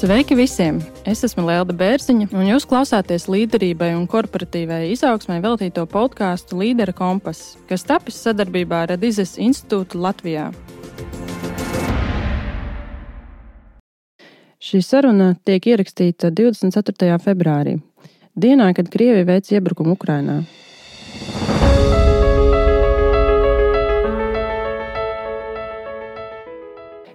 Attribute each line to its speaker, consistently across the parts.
Speaker 1: Sveiki visiem! Es esmu Lielda Bērziņa, un jūs klausāties līderībai un korporatīvai izaugsmai veltīto podkāstu Līdera kompass, kas tapis sadarbībā ar Radizes institūtu Latvijā. Šī saruna tiek ierakstīta 24. februārī, dienā, kad Krievija veic iebrukumu Ukrajinā.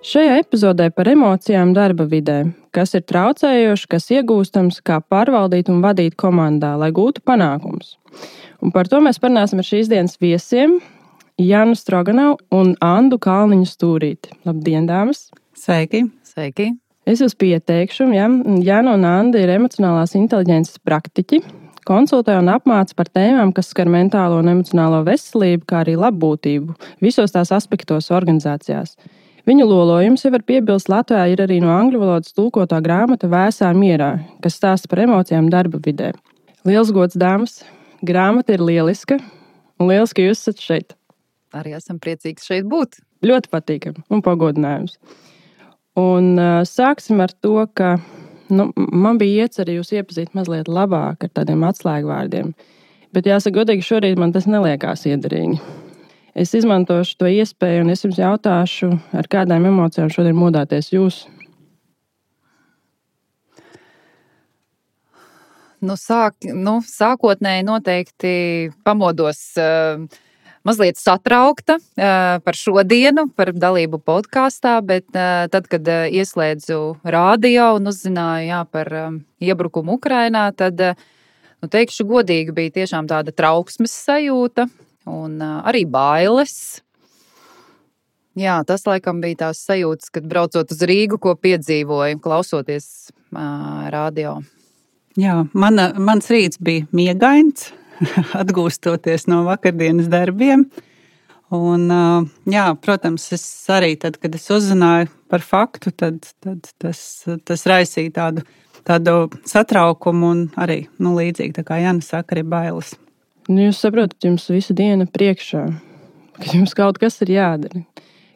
Speaker 1: Šajā epizodē par emocijām darba vidē, kas ir traucējoši, kas iegūstams, kā pārvaldīt un vadīt komandā, lai gūtu panākumus. Un par to mēs parunāsim ar šīs dienas viesiem, Jānu Stroganovu un Andu Kalniņu Stūrīti. Labdien, dāmas!
Speaker 2: Sveiki!
Speaker 3: Sveiki.
Speaker 1: Es jūs pieteikšu, ja Jāna un Anda ir emocionālās inteliģences praktiķi, konsultē un apmāca par tēmām, kas skar mentālo un emocionālo veselību, kā arī labbūtību visos tās aspektos organizācijās. Viņu lolojums, ja var piebilst, Latvijā ir arī no angļu valodas tulkotā grāmata Vēsā mierā, kas stāsta par emocijām darba vidē. Liels gods, dāmas! Grāmata ir lieliska, un lieliski, ka jūs esat šeit.
Speaker 3: Arī esam priecīgi šeit būt.
Speaker 1: Ļoti patīkami un pagodinājums. Un uh, sāksim ar to, ka nu, man bija iecerēts jūs iepazīt mazliet labāk ar tādiem atslēgvārdiem. Bet jāsaka, godīgi, šorīt man tas neliekās iederīgi. Es izmantošu to iespēju un es jums jautāšu, ar kādām emocijām šodien modāties jūs.
Speaker 3: Nu, sāk, nu, sākotnēji noteikti pamodos uh, mazliet satraukta uh, par šo dienu, par dalību podkāstā, bet uh, tad, kad uh, ieslēdzu rādio un uzzināju jā, par um, iebrukumu Ukrajinā, tad, uh, nu, teikšu godīgi, bija tiešām tāda trauksmes sajūta un arī bailes. Jā, tas laikam bija tās sajūtas, kad braucot uz Rīgu, ko piedzīvoju, klausoties uh, radio.
Speaker 2: Jā, mana, mans rīts bija miegains, atgūstoties no vakardienas darbiem. Un, uh, jā, protams, es arī tad, kad es uzzināju par faktu, tad, tad tas, tas raisīja tādu, tādu satraukumu un arī nu, līdzīgi, kā Jānis saka, arī bailes.
Speaker 1: Nu, jūs saprotat, jums visu dienu priekšā, ka jums kaut kas ir jādara.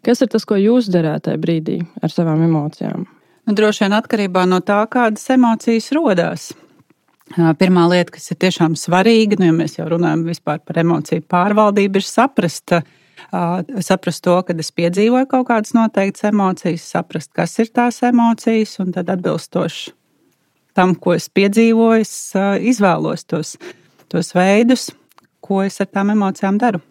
Speaker 1: Kas ir tas, ko jūs darāt tajā brīdī ar savām emocijām?
Speaker 2: Nu, droši vien atkarībā no tā, kādas emocijas rodas. Pirmā lieta, kas ir tiešām svarīga, nu, ja mēs jau runājam par emociju pārvaldību, ir saprast, saprast to, ka es piedzīvoju kaut kādas noteiktas emocijas, saprast, kas ir tās emocijas, un tad atbilstoši tam, ko es piedzīvoju, es izvēlos tos, tos veidus, ko es ar tām emocijām daru.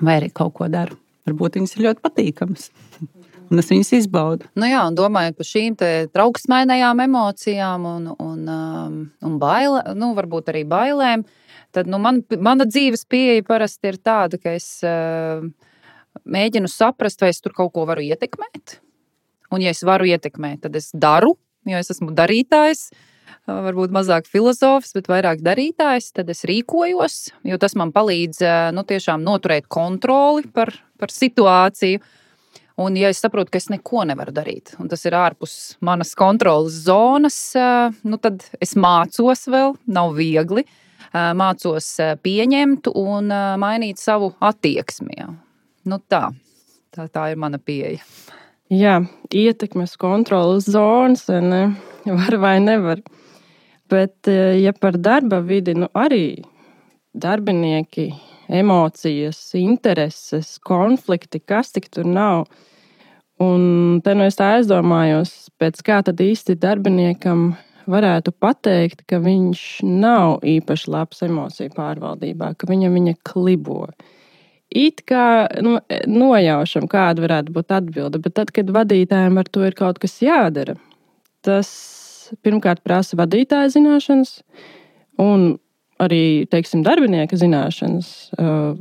Speaker 2: Vai arī kaut ko daru. Varbūt viņas ir ļoti patīkamas. Un es viņas izbaudu.
Speaker 3: Nu jā, un domājot par šīm trauksmainajām emocijām un, un, um, un baile, nu, varbūt arī bailēm, tad nu, man, mana dzīves pieeja parasti ir tāda, ka es uh, mēģinu saprast, vai es tur kaut ko varu ietekmēt. Un, ja es varu ietekmēt, tad es daru, jo es esmu darītājs. Uh, varbūt mazāk filozofs, bet vairāk darītājs, tad es rīkojos, jo tas man palīdz nu, noturēt kontroli par, par situāciju. Un, ja es saprotu, ka es neko nevaru darīt, un tas ir ārpus manas kontrolas zonas, nu, tad es mācos vēl, nav viegli. Mācos pieņemt un mainīt savu attieksmi. Nu, tā. tā, tā ir mana pieeja.
Speaker 1: Jā, ietekmes kontrolas zonas, ne? var vai nevar. Bet, eh, ja par darba vidi, nu arī darbinieki, emocijas, intereses, konflikti, kas tik tur nav. Un te nu es tā aizdomājos, pēc kā tad īsti darbiniekam varētu pateikt, ka viņš nav īpaši labs emociju pārvaldībā, ka viņam viņa klibo. It kā nu, nojaušam, kāda varētu būt atbilde, bet tad, kad vadītājiem ar to ir kaut kas jādara, tas pirmkārt prasa vadītāja zināšanas un arī, teiksim, darbinieka zināšanas. Uh,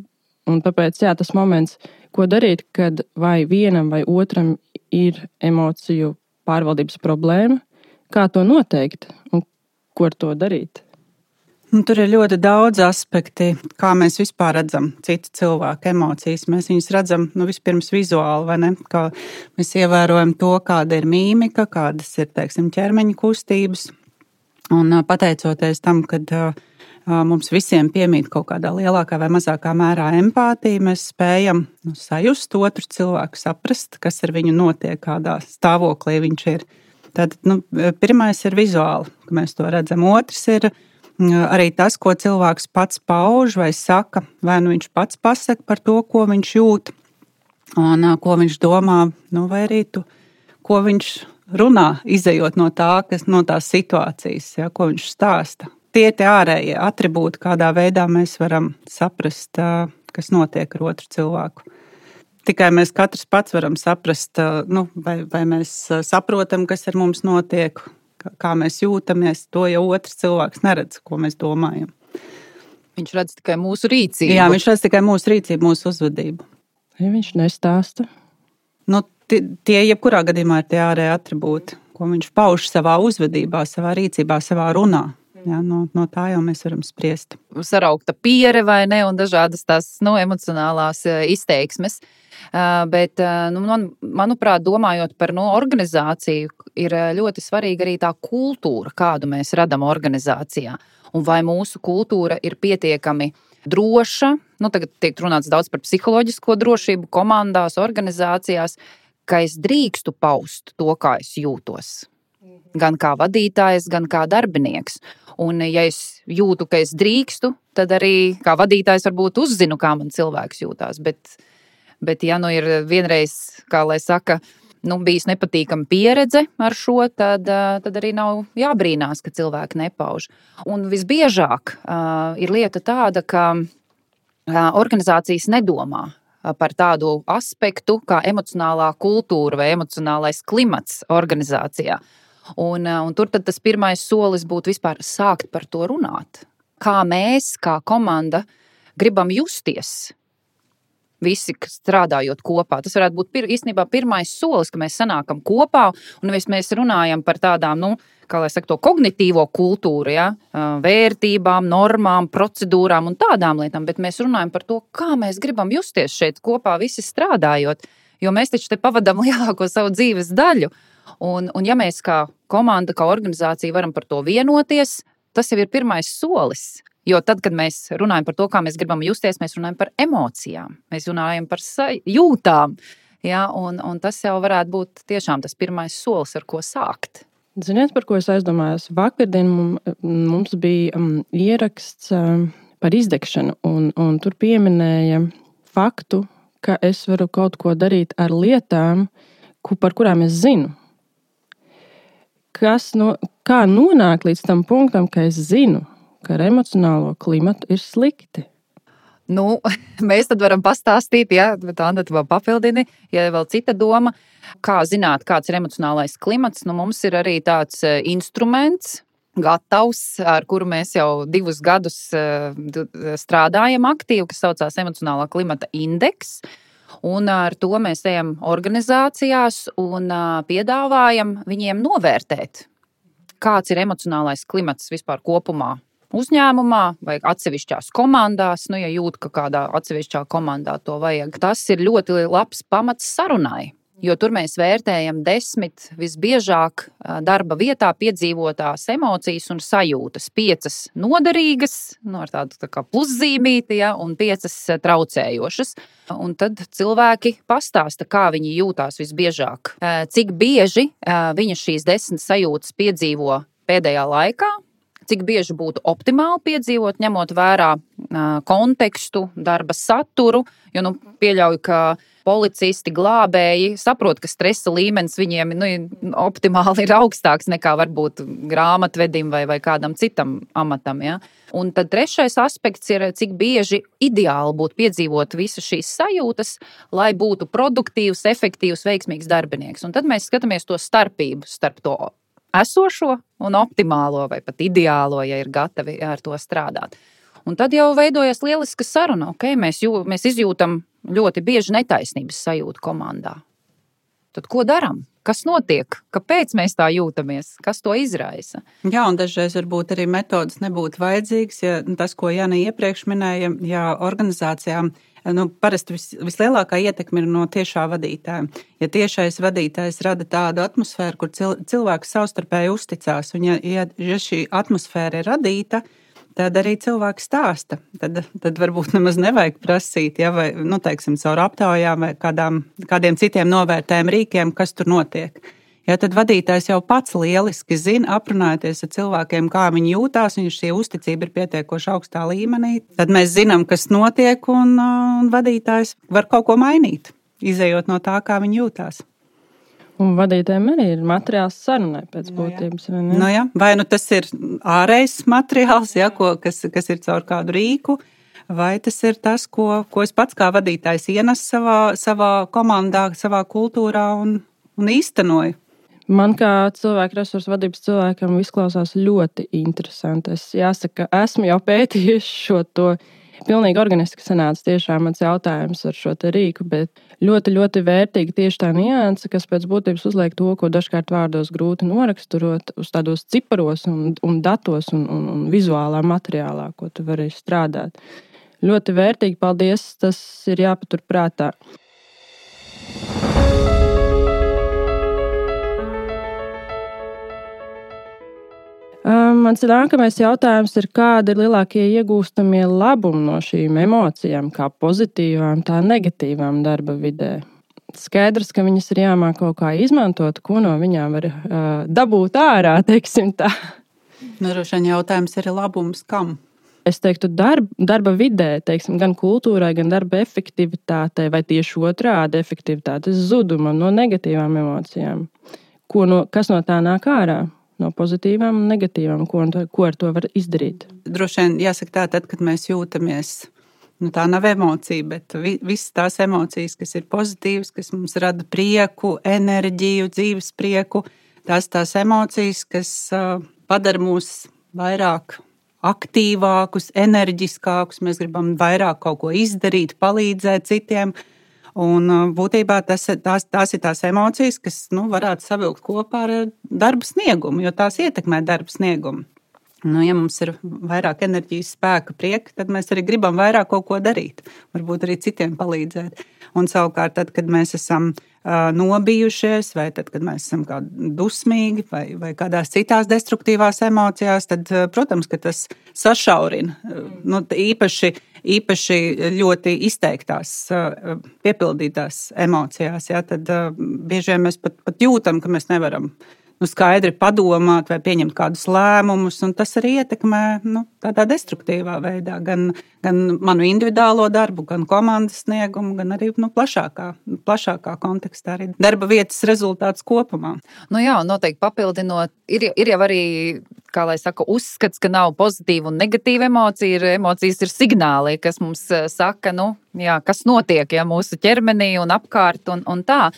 Speaker 1: un tāpēc jā, tas moments, ko darīt, kad vai vienam vai otram ir emociju pārvaldības problēma, kā to noteikt un ko ar to darīt.
Speaker 2: Nu, tur ir ļoti daudz aspekti, kā mēs vispār redzam citu cilvēku emocijas. Mēs viņus redzam nu, vispirms vizuāli, vai ne? Kā mēs ievērojam to, kāda ir mīmika, kādas ir teiksim, ķermeņa kustības. Un pateicoties tam, ka mums visiem piemīt kaut kādā lielākā vai mazākā mērā empātija, mēs spējam nu, sajust otru cilvēku, saprast, kas ar viņu notiek, kādā stāvoklī viņš ir. Tad, nu, pirmais ir vizuāli, ka mēs to redzam. Otrs ir arī tas, ko cilvēks pats pauž vai saka, vai nu viņš pats pasaka par to, ko viņš jūt, un ko viņš domā, nu, vai arī tu, ko viņš runā, izējot no, tā, kas, no tās situācijas, ja, ko viņš stāsta. Tie ir tie ārējie attribūti, kādā veidā mēs varam saprast, kas notiek ar otru cilvēku. Tikai mēs katrs pats varam saprast, nu, vai, vai mēs saprotam, kas ar mums notiek, kā mēs jūtamies. To jau otrs cilvēks neredz, ko mēs domājam.
Speaker 3: Viņš redz tikai mūsu rīcību.
Speaker 2: Jā, viņš redz tikai mūsu rīcību, mūsu uzvedību.
Speaker 1: Ja viņš nestāsta.
Speaker 2: Nu, tie, tie jebkurā gadījumā ir tie ārējie attribūti, ko viņš pauž savā uzvedībā, savā rīcībā, savā runā. Jā, no, no tā jau mēs varam spriest.
Speaker 3: Saraukta pieredze vai ne, un dažādas tās nu, emocionālās izteiksmes. Bet, nu, man, manuprāt, domājot par no, nu, organizāciju, ir ļoti svarīga arī tā kultūra, kādu mēs radām organizācijā. Un vai mūsu kultūra ir pietiekami droša, nu, tagad tiek runāts daudz par psiholoģisko drošību komandās, organizācijās, ka es drīkstu paust to, kā es jūtos. Gan kā vadītājs, gan kā darbinieks. Un, ja es jūtu, ka es drīkstu, tad arī kā vadītājs varbūt uzzinu, kā man cilvēks jūtās. Bet, bet ja nu ir vienreiz, kā lai saka, nu, bijis nepatīkama pieredze ar šo, tad, tad arī nav jābrīnās, ka cilvēki nepauž. Un visbiežāk uh, ir lieta tāda, ka uh, organizācijas nedomā par tādu aspektu kā emocionālā kultūra vai emocionālais klimats organizācijā. Un, eh, un tur tas pirmais solis būtu vispār sākt par to runāt. Kā mēs, kā komanda, gribam justies visi strādājot kopā. Tas varētu būt pir, īstenībā pirmais solis, ka mēs sanākam kopā un nevis mēs runājam par tādām, nu, kā lai saka, to kognitīvo kultūru, ja? vērtībām, normām, procedūrām un tādām lietām, bet mēs runājam par to, kā mēs gribam justies šeit kopā, visi strādājot. Jo mēs taču te pavadām lielāko savu dzīves daļu. Un, un ja mēs kā komanda, kā organizācija varam par to vienoties, tas jau ir pirmais solis. Jo tad, kad mēs runājam par to, kā mēs gribam justies, mēs runājam par emocijām, mēs runājam par jūtām. Ja, un, un tas jau varētu būt tiešām tas pirmais solis, ar ko sākt.
Speaker 1: Ziniet, par ko es aizdomājos? Vakardien mums bija um, ieraksts um, par izdegšanu, un, un tur pieminēja faktu, ka es varu kaut ko darīt ar lietām, par kurām es zinu kas no, kā nonākt līdz tam punktam, ka es zinu, ka ar emocionālo klimatu ir slikti.
Speaker 3: Nu, mēs tad varam pastāstīt, ja tāda vēl papildini, ja vēl cita doma, kā zināt, kāds ir emocionālais klimats. Nu, mums ir arī tāds e, instruments, gatavs, ar kuru mēs jau divus gadus e, strādājam aktīvi, kas saucās emocionālā klimata indeks. Un ar to mēs ejam organizācijās un piedāvājam viņiem novērtēt, kāds ir emocionālais klimats vispār kopumā. Uzņēmumā vai atsevišķās komandās, nu, ja jūt, ka kādā atsevišķā komandā to vajag, tas ir ļoti labs pamats sarunai. Jo tur mēs vērtējam desmit visbiežāk darba vietā piedzīvotās emocijas un sajūtas. Piecas noderīgas, no nu, tādu tā pluszīmīti, ja, un piecas traucējošas. Un tad cilvēki pastāsta, kā viņi jūtās visbiežāk. Cik bieži viņi šīs desmit sajūtas piedzīvo pēdējā laikā, cik bieži būtu optimāli piedzīvot, ņemot vērā kontekstu, darba saturu. Jo nu, pieļauju, ka policisti, glābēji saprot, ka stresa līmenis viņiem nu, optimāli ir augstāks nekā varbūt grāmatvedim vai, vai kādam citam amatam. Ja? Un tad trešais aspekts ir, cik bieži ideāli būtu piedzīvot visas šīs sajūtas, lai būtu produktīvs, efektīvs, veiksmīgs darbinieks. Un tad mēs skatāmies to starpību starp to esošo un optimālo, vai pat ideālo, ja ir gatavi ar to strādāt. Un tad jau veidojas lieliska saruna. Okay, mēs, jū, mēs izjūtam ļoti bieži netaisnības sajūtu komandā. Tad ko darām? Kas notiek? Kāpēc mēs tā jūtamies? Kas to izraisa?
Speaker 2: Jā, un dažreiz varbūt arī metodas nebūtu vajadzīgas. Ja tas, ko Jāna iepriekš minēja, ja organizācijām nu, parasti vis, vislielākā ietekme ir no tiešā vadītāja. Ja tiešais vadītājs rada tādu atmosfēru, kur cil, cilvēks savstarpēji uzticās, un ja, ja, ja šī atmosfēra ir radīta, tad tad arī cilvēks stāsta. Tad, tad varbūt nemaz nevajag prasīt, ja, vai nu, teiksim, caur aptaujām vai kādām, kādiem citiem novērtējumu rīkiem, kas tur notiek. Ja, tad vadītājs jau pats lieliski zina, aprunājoties ar cilvēkiem, kā viņi jūtās. Viņš šī uzticība ir pietiekoši augstā līmenī. Tad mēs zinām, kas notiek, un, un vadītājs var kaut ko mainīt, izējot no tā, kā viņi jūtās.
Speaker 1: Un vadītājiem arī ir materiāls sarunai pēc
Speaker 2: Nu,
Speaker 1: būtības.
Speaker 2: jā. Nu, ja, vai nu tas ir ārējs materiāls, ja, ko, kas, kas ir caur kādu rīku, vai tas ir tas, ko, ko es pats kā vadītājs ienesu savā, savā komandā, savā kultūrā un, un īstenoju.
Speaker 1: Man kā cilvēku resursu vadības cilvēkam izklausās ļoti interesanti. Es jāsaka, esmu jau pētījis šo to. Pilnīgi organiski sanāca tiešām mans jautājums ar šo rīku, bet ļoti, ļoti vērtīgi tieši tā nianse, kas pēc būtības uzliek to, ko dažkārt vārdos grūti noraksturot, uz tādos ciparos un, un datos un, un, un vizuālā materiālā, ko tu vari strādāt. Ļoti vērtīgi, paldies, tas ir jāpatur prātā. Mans nākamais jautājums ir, kādi ir lielākie iegūstamie labumi no šīm emocijām, kā pozitīvām, tā negatīvām darba vidē? Skaidrs, ka viņas ir jāmāk kaut kā izmantot, ko no viņām var uh, dabūt ārā, teiksim tā.
Speaker 2: Nu, Droši vien jautājums ir labums kam?
Speaker 1: Es teiktu, darba, darba vidē, teiksim, gan kultūrai, gan darba efektivitātei, vai tieši otrādi efektivitātes zudumam no negatīvām emocijām. Ko no, kas no tā nāk ārā? No pozitīvām un negatīvām, ko, ko ar to var izdarīt.
Speaker 2: Droši vien jāsaka tā, tad, kad mēs jūtamies. Nu, tā nav emocija, bet vi, visas tās emocijas, kas ir pozitīvas, kas mums rada prieku, enerģiju, dzīves prieku, tās tās emocijas, kas uh, padara mūs vairāk aktīvākus, enerģiskākus. Mēs gribam vairāk kaut ko izdarīt, palīdzēt citiem. Uh, Un būtībā tas, tās, tās ir tās emocijas, kas nu, varētu savilkt kopā ar darba sniegumu, jo tās ietekmē darba sniegumu. Nu, ja mums ir vairāk enerģijas, spēka, prieka, tad mēs arī gribam vairāk kaut ko darīt, varbūt arī citiem palīdzēt. Un savukārt, tad, kad mēs esam uh, nobijušies, vai tad, kad mēs esam dusmīgi, vai, vai kādās citās destruktīvās emocijās, tad, uh, protams, tas sašaurina. Uh, nu, īpaši, īpaši ļoti izteiktās, uh, piepildītās emocijās, ja, tad uh, bieži vien mēs pat, pat jūtam, ka mēs nevaram nu, skaidri padomāt vai pieņemt kādus lēmumus. Tas arī ietekmē nu, tādā destruktīvā veidā gan, gan manu individuālo darbu, gan komandas sniegumu, gan arī nu, plašākā, plašākā kontekstā, arī darba vietas rezultāts kopumā.
Speaker 3: Nu jā, noteikti papildinot, ir, ir jau arī. Kā lai saka, uzskats, ka nav pozitīva un negatīva emocija. Ir, emocijas ir signāli, kas mums eh, saka, nu, jā, kas notiek ja, mūsu ķermenī un apkārt. Un, un tā.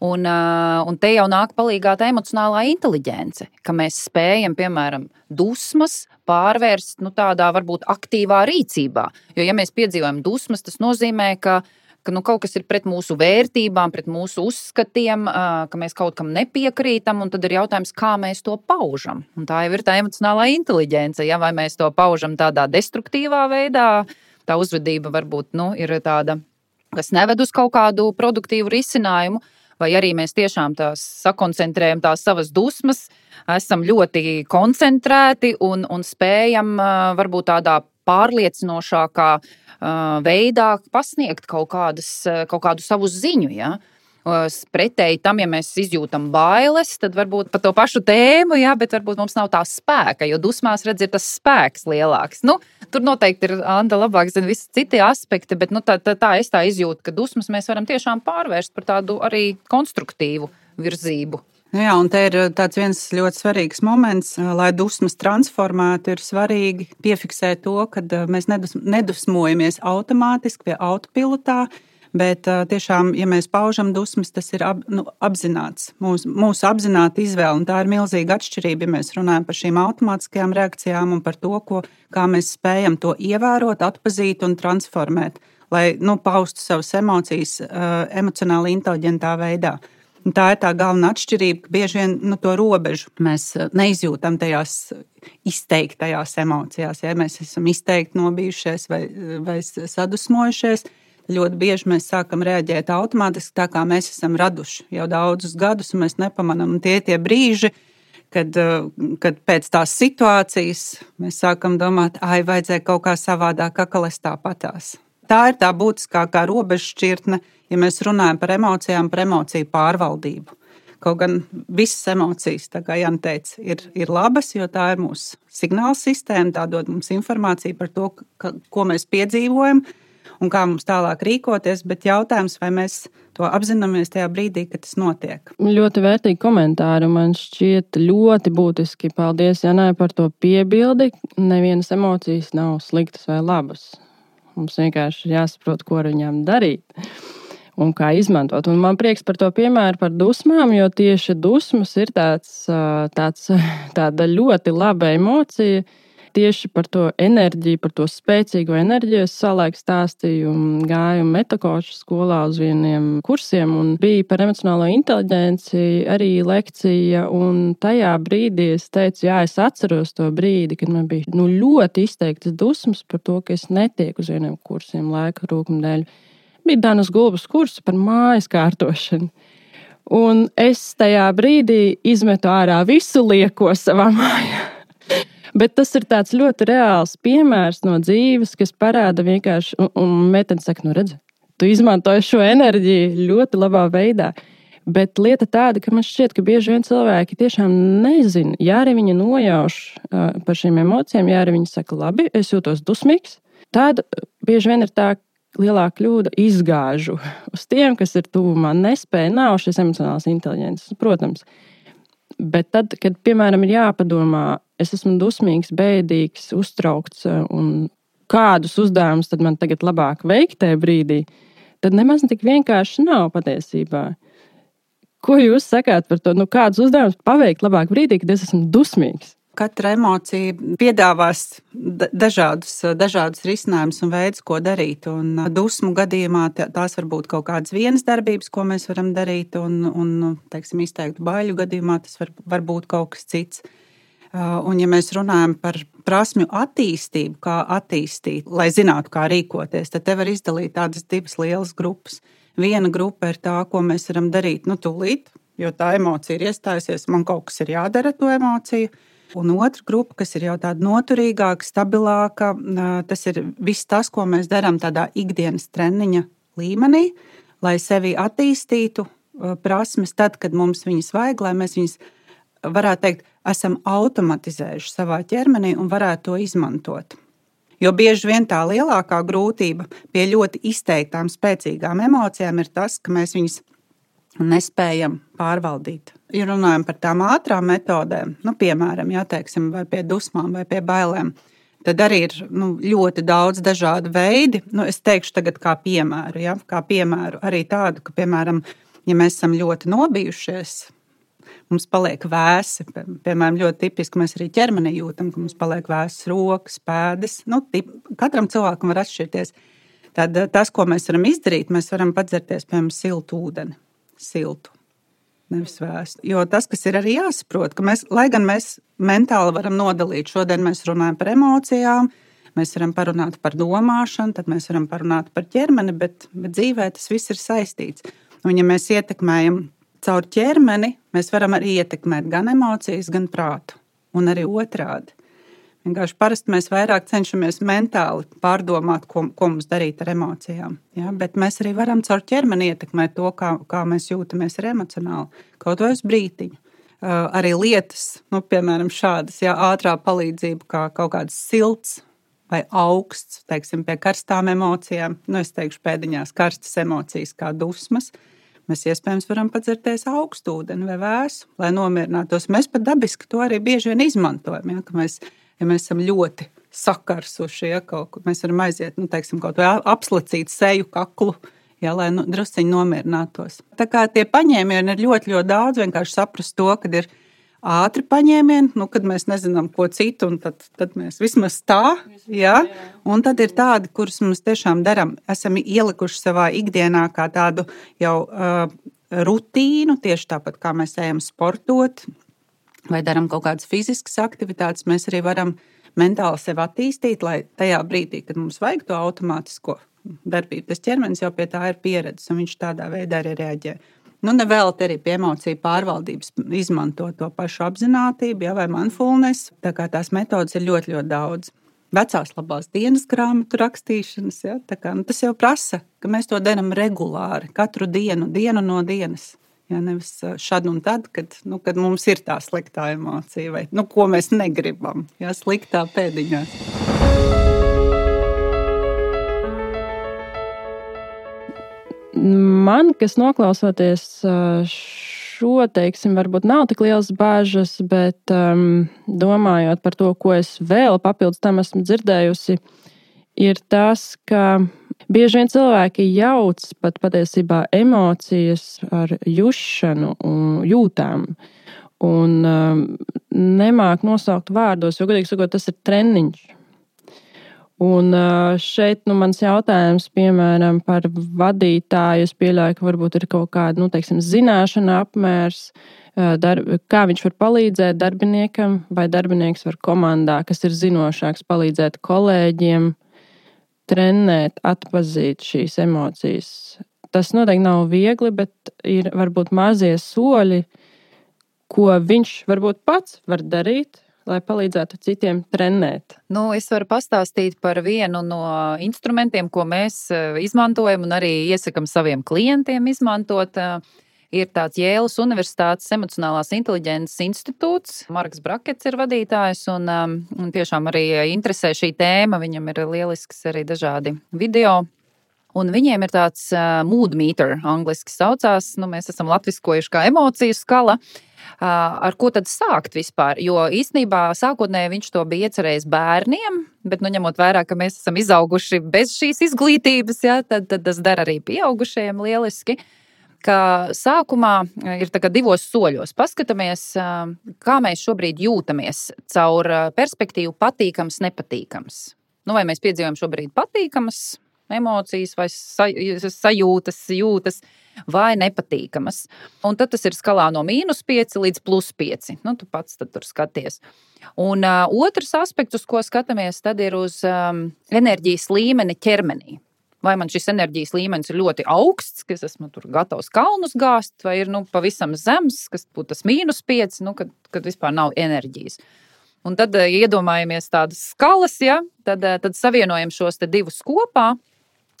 Speaker 3: Un, un te jau nāk palīdzīgā tā emocionālā inteligence, ka mēs spējam, piemēram, dusmas pārvērst nu, tādā varbūt aktīvā rīcībā. Jo, ja mēs piedzīvojam dusmas, tas nozīmē, ka ka nu, kaut kas ir pret mūsu vērtībām, pret mūsu uzskatiem, ka mēs kaut kam nepiekrītam. Tad ir jautājums, kā mēs to paužam. Un tā jau ir tā emocionālā inteligence. Ja? Vai mēs to paužam tādā destruktīvā veidā, tā uzvedība varbūt nu, ir tāda, kas neved uz kaut kādu produktīvu risinājumu vai arī mēs tiešām tās sakoncentrējam tās savas dusmas, esam ļoti koncentrēti un, un spējam varbūt tādā pārliecinošākā veidā pasniegt kaut, kādas, kaut kādu savu ziņu. Ja? Pretēji tam, ja mēs izjūtam bailes, tad varbūt par to pašu tēmu, jā, bet varbūt mums nav tā spēka, jo dusmās redz, ir tas spēks lielāks. Nu, tur noteikti ir Anna labāk zina visi citi aspekti, bet nu, tā, tā, tā es tā izjūtu, ka dusmas mēs varam tiešām pārvērst par tādu arī konstruktīvu virzību.
Speaker 2: Nu jā, un te ir viens ļoti svarīgs moments, lai dusmas transformētu. Ir svarīgi piefiksēt to, ka mēs nedusmojamies automātiski pie autopilotā, Bet tiešām, ja mēs paužam dusmas, tas ir ap, nu, apzināts, mūsu, mūsu apzināta izvēle. Tā ir milzīga atšķirība, ja mēs runājam par šīm automātiskajām reakcijām un par to, ko, kā mēs spējam to ievērot, atpazīt un transformēt, lai nu, paustu savas emocijas emocionāli inteliģentā veidā. Un tā ir tā galvenā atšķirība, ka bieži vien nu, to robežu mēs neizjūtam tajās izteiktajās emocijās. Ja mēs esam izteikti nobijušies vai, vai sadusmojušies, ļoti bieži mēs sākam reaģēt automātiski, tā kā mēs esam raduši jau daudzus gadus, un mēs nepamanām tie tie brīži, kad, eh, kad pēc tās situācijas mēs sākam domāt, ah, vajadzēja kaut kā savādāk, kā es tāpatās. Tā ir tā būtiskākā robežšķirtne, ja mēs runājam par emocijām, par emociju pārvaldību. Kaut gan visas emocijas, kā Jānis teica, ir, ir labas, jo tā ir mūsu signāla sistēma, tā dod mums informāciju par to, ka, ko mēs piedzīvojam un kā mums tālāk rīkoties. Bet jautājums, vai mēs to apzināmies tajā brīdī, kad tas notiek?
Speaker 1: Ļoti vērtīgi komentāri. Man šķiet ļoti būtiski. Paldies, Janai, par to piebildi. Nevienas emocijas nav sliktas vai labas. Mums vienkārši jāsaprot, ko ar viņām darīt un kā izmantot. Un man prieks par to piemēru par dusmām, jo tieši dusmas ir tāds, tāds, tāda ļoti laba emocija. Tieši par to enerģiju, par to spēcīgo enerģiju es savulaik stāstīju, gāju metakošu skolā uz vieniem kursiem, un bija par emocionālo inteligenci arī lekcija. Tajā brīdī es teicu, jā, es atceros to brīdi, kad man bija nu, ļoti izteiktas dusmas par to, ka es netieku uz vieniem kursiem laika rūkuma dēļ bija Danas Gulbas kurs par mājas kārtošanu. Un es tajā brīdī izmetu ārā visu lieko savā mājā. Bet tas ir tāds ļoti reāls piemērs no dzīves, kas parāda vienkārši, un, un meitene saka, nu redz, tu izmantoji šo enerģiju ļoti labā veidā. Bet lieta tāda, ka man šķiet, ka bieži vien cilvēki tiešām nezina, ja arī viņi nojauš uh, par šīm emocijām, ja arī viņi saka, labi, es jūtos dusmīgs, tad bieži vien ir tā, lielā kļūda izgāžu uz tiem, kas ir tuvumā. Nespēja, nav šis emocionāls inteliģents, protams. Bet tad, kad, piemēram, ir jāpadomā, es esmu dusmīgs, bēdīgs, uztraukts, un kādus uzdevumus tad man tagad labāk veikt tajā brīdī, tad nemaz tik vienkārši nav patiesībā. Ko jūs sakāt par to? Nu, kādus uzdevumus paveikt labāk brīdī, kad es esmu dusmīgs?
Speaker 2: Katra emocija piedāvās dažādus, dažādus risinājumus un veidus, ko darīt. Un dusmu gadījumā tās var būt kaut kādas vienas darbības, ko mēs varam darīt, un, un teiksim, izteiktu baļu gadījumā tas var, var būt kaut kas cits. Un, ja mēs runājam par prasmju attīstību, kā attīstīt, lai zinātu, kā rīkoties, tad te var izdalīt tādas divas lielas grupas. Viena grupa ir tā, ko mēs varam darīt nu, tūlīt, jo tā emocija ir iestājusies, man kaut kas ir jādara ar to emociju. Un otra grupa, kas ir jau tāda noturīgāka, stabilāka, tas ir viss tas, ko mēs darām tādā ikdienas treniņa līmenī, lai sevi attīstītu prasmes, tad, kad mums viņas vajag, lai mēs viņas varētu teikt, esam automatizējuši savā ķermenī un varētu to izmantot. Jo bieži vien tā lielākā grūtība pie ļoti izteiktām, spēcīgām emocijām ir tas, ka mēs viņus nespējam pārvaldīt. Ja runājam par tām ātrām metodēm, nu, piemēram, jā, teiksim, vai pie dusmām, vai pie bailēm, tad arī ir nu, ļoti daudz dažādu veidu. Nu, es teikšu, tagad kā piemēru, ja? kā piemēru arī tādu, ka, piemēram, ja mēs esam ļoti nobijušies, mums paliek vēsi. Piemēram, ļoti tipiski mēs arī ķermenī jūtam, ka mums paliek vēsas rokas, pēdas. Nu, tip, katram cilvēkam var atšķirties. Tad tas, ko mēs varam izdarīt, mēs varam padzerties, piemēram, siltu ūdeni siltu. Nevis vēstu. Jo tas, kas ir arī jāsaprot, ka mēs, lai gan mēs mentāli varam nodalīt, šodien mēs runājam par emocijām, mēs varam parunāt par domāšanu, tad mēs varam parunāt par ķermeni, bet, bet dzīvē tas viss ir saistīts. Un, ja mēs ietekmējam caur ķermeni, mēs varam arī ietekmēt gan emocijas, gan prātu, un arī otrādi. Vienkārši parasti mēs vairāk cenšamies mentāli pārdomāt, ko, ko mums darīt ar emocijām. Ja? Bet mēs arī varam caur ķermeni ietekmēt to, kā, kā mēs jūtamies emocionāli, kaut vai uz brīdiņu. Uh, arī lietas, nu, piemēram, šādas, ja ātrā palīdzība, kā kaut kāds silts vai augsts, teiksim, pie karstām emocijām, nu, es teikšu, pēdiņās karstas emocijas, kā dusmas. Mēs iespējams varam padzerties augstu ūdeni vai vēsu, lai nomierinātos. Mēs pat dabiski to arī bieži vien izmantojam. Ja, mēs ja mēs esam ļoti sakarsuši, ja kaut kur mēs varam aiziet, nu, teiksim, kaut vai apslacīt seju, kaklu. Ja, lai nu, druskuļi nomierinātos. Tā kā tie paņēmieni ir ļoti, ļoti daudz. Vienkārši saprast to, ka ir ātri paņēmieni, nu, kad mēs nezinām, ko citu, un tad, tad mēs vismaz tā, ja? un tad ir tādi, kurus mēs tiešām darām, esam ielikuši savā ikdienā kā tādu jau uh, rutīnu, tieši tāpat kā mēs ejam sportot, vai darām kaut kādas fiziskas aktivitātes, mēs arī varam mentāli sevi attīstīt, lai tajā brīdī, kad mums vajag to automātisko darbību, tas ķermenis jau pie tā ir pieredzējis, un viņš tādā veidā arī reaģē. Nu, nevēl arī pie emociju pārvaldības izmanto to pašu apziņotību, ja, vai mindfulness. Tā kā tās metodas ir ļoti, ļoti daudz. Vecās labās dienas grāmatu rakstīšanas, ja, kā, nu, tas jau prasa, ka mēs to darām regulāri, katru dienu, dienu no dienas. Ja, nevis šad un tad, kad, nu, kad mums ir tā sliktā emocija, vai nu, ko mēs negribam. Ja, sliktā pēdiņā.
Speaker 1: Man, kas noklausoties šo, teiksim, varbūt nav tik liels bāžas, bet um, domājot par to, ko es vēl papildus tam esmu dzirdējusi, ir tas, ka bieži vien cilvēki jauc pat patiesībā emocijas ar jušanu un jūtām. Un um, nemāk nosaukt vārdos, jo, godīgi sakot, tas ir treniņš. Un šeit nu, mans jautājums, piemēram, par vadītāju, es pieļauju, ka varbūt ir kaut kāda nu, teiksim, zināšana apmērs, darb, kā viņš var palīdzēt darbiniekam, vai darbinieks var komandā, kas ir zinošāks, palīdzēt kolēģiem, trenēt, atpazīt šīs emocijas. Tas noteikti nav viegli, bet ir varbūt mazie soļi, ko viņš varbūt pats var darīt lai palīdzētu citiem trenēt?
Speaker 3: Nu, es varu pastāstīt par vienu no instrumentiem, ko mēs eh, izmantojam un arī iesakām saviem klientiem izmantot. Eh, ir tāds Jēlas Universitātes emocionālās inteliģences institūts. Marks Brakets ir vadītājs un, um, un tiešām arī interesē šī tēma. Viņam ir lielisks arī dažādi video Un viņiem ir tāds uh, mood meter, angļuiski saucās. Nu, mēs esam latviskojuši kā emociju skala. Uh, ar ko tad sākt vispār? Jo īstenībā sākotnēji viņš to bija iecerējis bērniem, bet, nu, ņemot vērā, ka mēs esam izauguši bez šīs izglītības, ja, tad, tad tas dara arī pieaugušajiem lieliski. Ka sākumā ir divos soļos. Paskatāmies, kā mēs šobrīd jūtamies caur perspektīvu patīkams, nepatīkams. Nu, vai mēs piedzīvojam šobrīd patīkamas emocijas vai sajūtas, jūtas vai nepatīkamas. Un tad tas ir skalā no mīnus 5 līdz plus 5. Nu, tu pats tur skaties. Un uh, otrs aspekts, uz ko skatāmies, ir uz um, enerģijas līmeni ķermenī. Vai man šis enerģijas līmenis ir ļoti augsts, ka es esmu gatavs kalnus gāzt, vai ir nu, pavisam zems, kas būtu tas mīnus 5, nu, kad, kad vispār nav enerģijas. Un tad uh, iedomājamies tādas skalas, ja, tad, tad savienojam šos divus kopā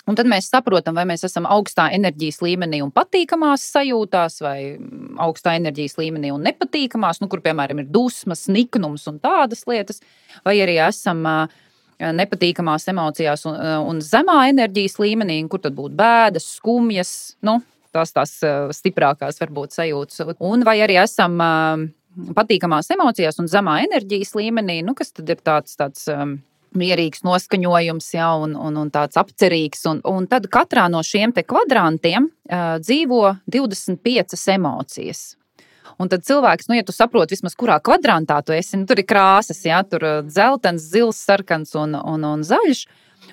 Speaker 3: Un tad mēs saprotam, vai mēs esam augstā enerģijas līmenī un patīkamās sajūtās, vai augstā enerģijas līmenī un nepatīkamās, nu, kur, piemēram, ir dusmas, niknums un tādas lietas, vai arī esam nepatīkamās emocijās un, un zemā enerģijas līmenī, kur tad būtu bēdas, skumjas, nu, tās tās stiprākās varbūt sajūtas. Un vai arī esam patīkamās emocijās un zemā enerģijas līmenī, nu, kas tad ir tāds, tāds mierīgs noskaņojums, ja, un, un, un tāds apcerīgs. Un, un tad katrā no šiem kvadrantiem uh, dzīvo 25 emocijas. Un tad cilvēks, nu, ja tu saproti, vismaz kurā kvadrantā tu esi, nu, tur ir krāsas, ja tur dzeltens, zils, sarkans un, un, un zaļš.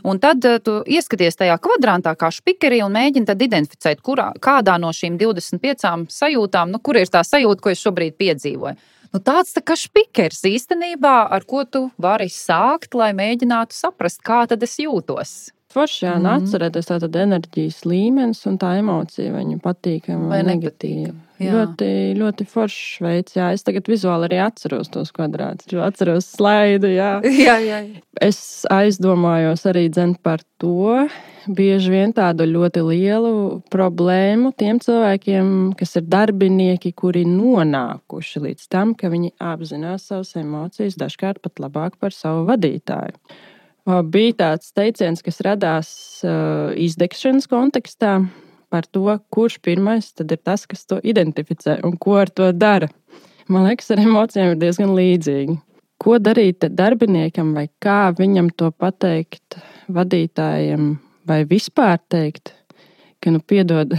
Speaker 3: Un tad tu ieskaties tajā kvadrantā, kā spīkerī, un mēģini identificēt, kurā, kādā no šīm 25 sajūtām, nu, kur ir tā sajūta, ko es šobrīd piedzīvoju. Nu, tāds tā kā spīkers īstenībā, ar ko tu vari sākt, lai mēģinātu saprast, kā tad es jūtos.
Speaker 1: Forši jā, mm. atcerēties tātad enerģijas līmenis un tā emocija, viņa patīkama vai negatīva. Jā. Ļoti, ļoti foršs veids. Jā, es tagad vizuāli arī atceros tos kvadrātus. Es atceros slaidu. Jā.
Speaker 3: jā, jā, jā.
Speaker 1: Es aizdomājos arī par to. Bieži vien tādu ļoti lielu problēmu tiem cilvēkiem, kas ir darbinieki, kuri nonākuši līdz tam, ka viņi apzinās savas emocijas, dažkārt pat labāk par savu vadītāju. Bija tāds teiciens, kas radās izdegšanas kontekstā, par to, kurš pirmais ir tas, kas to identificē un ko ar to dara. Man liekas, ar emocijām ir diezgan līdzīgi. Ko darīt darbiniekam, vai kā viņam to pateikt vadītājiem, vai vispār teikt, ka, nu, piedod,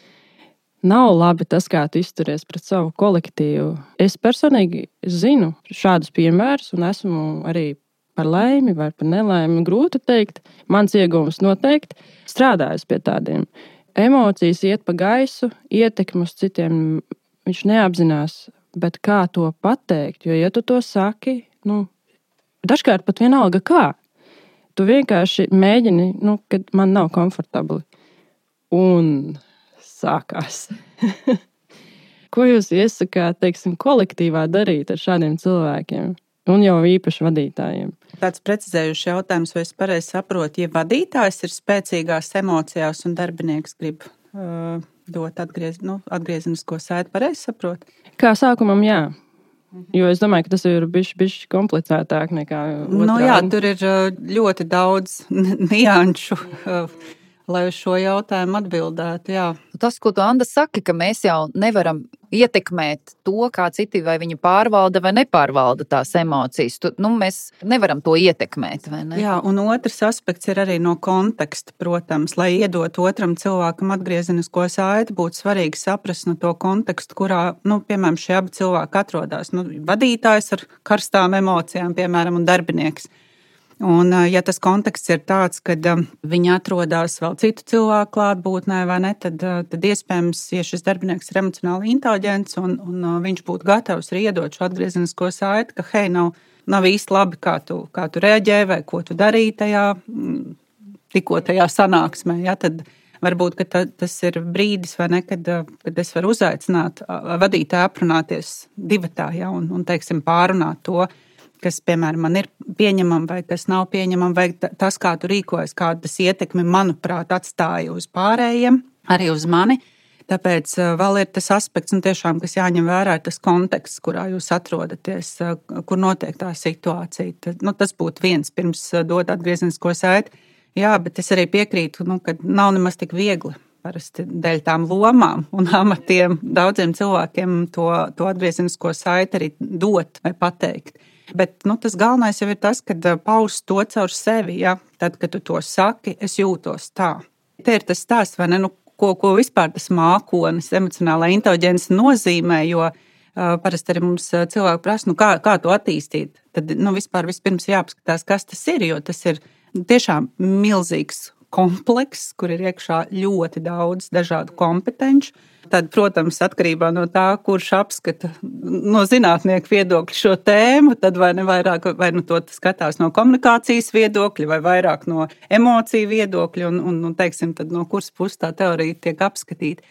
Speaker 1: nav labi tas, kā tu izturies pret savu kolektīvu. Es personīgi zinu šādus piemērus, un esmu arī par laimi vai par nelaimi, grūti pateikt. Mans iegūms noteikti strādājis pie tādiem. Emocijas iet pa gaisu, ietekmi uz citiem viņš neapzinās. Bet kā to pateikt? Jo, ja tu to saki, nu, dažkārt pat vienalga kā. Tu vienkārši mēģini, nu, kad man nav komfortabli. Un sākās. Ko jūs iesakāt, teiksim, kolektīvā darīt ar šādiem cilvēkiem? Un jau īpaši vadītājiem.
Speaker 2: Tāds precizējušs jautājums, vai es pareizi saprotu, ja vadītājs ir spēcīgās emocijās un darbinieks grib uh, dot atgriez, nu, atgriezenisko saiti. Pareizi saprotu?
Speaker 1: Kā sākumam, jā. Jo es domāju, ka tas ir bijis, bijis komplicētāk nekā.
Speaker 2: Nu, jā, tur ir ļoti daudz nianšu lai uz šo jautājumu atbildētu. Jā.
Speaker 3: Tas, ko tu Anna saki, ka mēs jau nevaram ietekmēt to, kā citi vai viņi pārvalda vai nepārvalda tās emocijas. Tu, nu, mēs nevaram to ietekmēt. Ne?
Speaker 2: Jā, un otrs aspekts ir arī no konteksta. Protams, lai iedot otram cilvēkam atgriezenisko saiti, būtu svarīgi saprast no to kontekstu, kurā, nu, piemēram, šie abi cilvēki atrodas. Nu, vadītājs ar karstām emocijām, piemēram, un darbinieks. Un, ja tas konteksts ir tāds, ka viņi atrodas vēl citu cilvēku klātbūtnē, ne, tad, tad iespējams, ja šis darbinieks ir emocionāli inteliģents un, un viņš būtu gatavs arī iedot šo atgriezenisko saiti, ka hei, nav, nav īsti labi, kā tu, kā tu reaģēji vai ko tu darīji tajā, tikko tajā sanāksmē. Ja, tad, Varbūt ta, tas ir brīdis, ne, kad, kad es varu uzaicināt vadītāju aprunāties divatā ja, un, un teiksim, pārunāt to, uh, kas, piemēram, man ir pieņemama vai kas nav pieņemama, vai tas, kā tu rīkojies, kādu tas ietekmi, manuprāt, atstāja uz pārējiem, arī uz mani. Tāpēc uh, vēl ir tas aspekts, nu, tiešām, kas jāņem vērā, ir tas konteksts, kurā jūs atrodaties, uh, kur notiek tā situācija. Tad, nu, tas būtu viens pirms uh, dot atgriezenisko saiti. Jā, bet es arī piekrītu, nu, ka nav nemaz tik viegli parasti dēļ tām lomām un amatiem daudziem cilvēkiem to, to atgriezenisko saiti arī dot vai pateikt. Bet nu, tas galvenais jau ir tas, ka eh, paust to caur sevi. Ja? Tad, kad tu to saki, es jūtos tā. Te ir tas stāsts, vai ne? Nu, ko, ko vispār tas mākonis, emocionālā inteliģence nozīmē. Jo uh, parasti arī mums eh, cilvēki prasa, nu, kā, kā to attīstīt. Tad nu, vispār vispirms jāapskatās, kas tas ir. Jo tas ir tiešām milzīgs komplekss, kur ir iekšā ļoti daudz dažādu kompetenci. Tad, protams, atkarībā no tā, kurš apskata no zinātnieku viedokļa šo tēmu, tad vai ne vairāk, vai nu to skatās no komunikācijas viedokļa, vai vairāk no emociju viedokļa, un, un, un teiksim, no kuras puses tā teorija tiek apskatīta.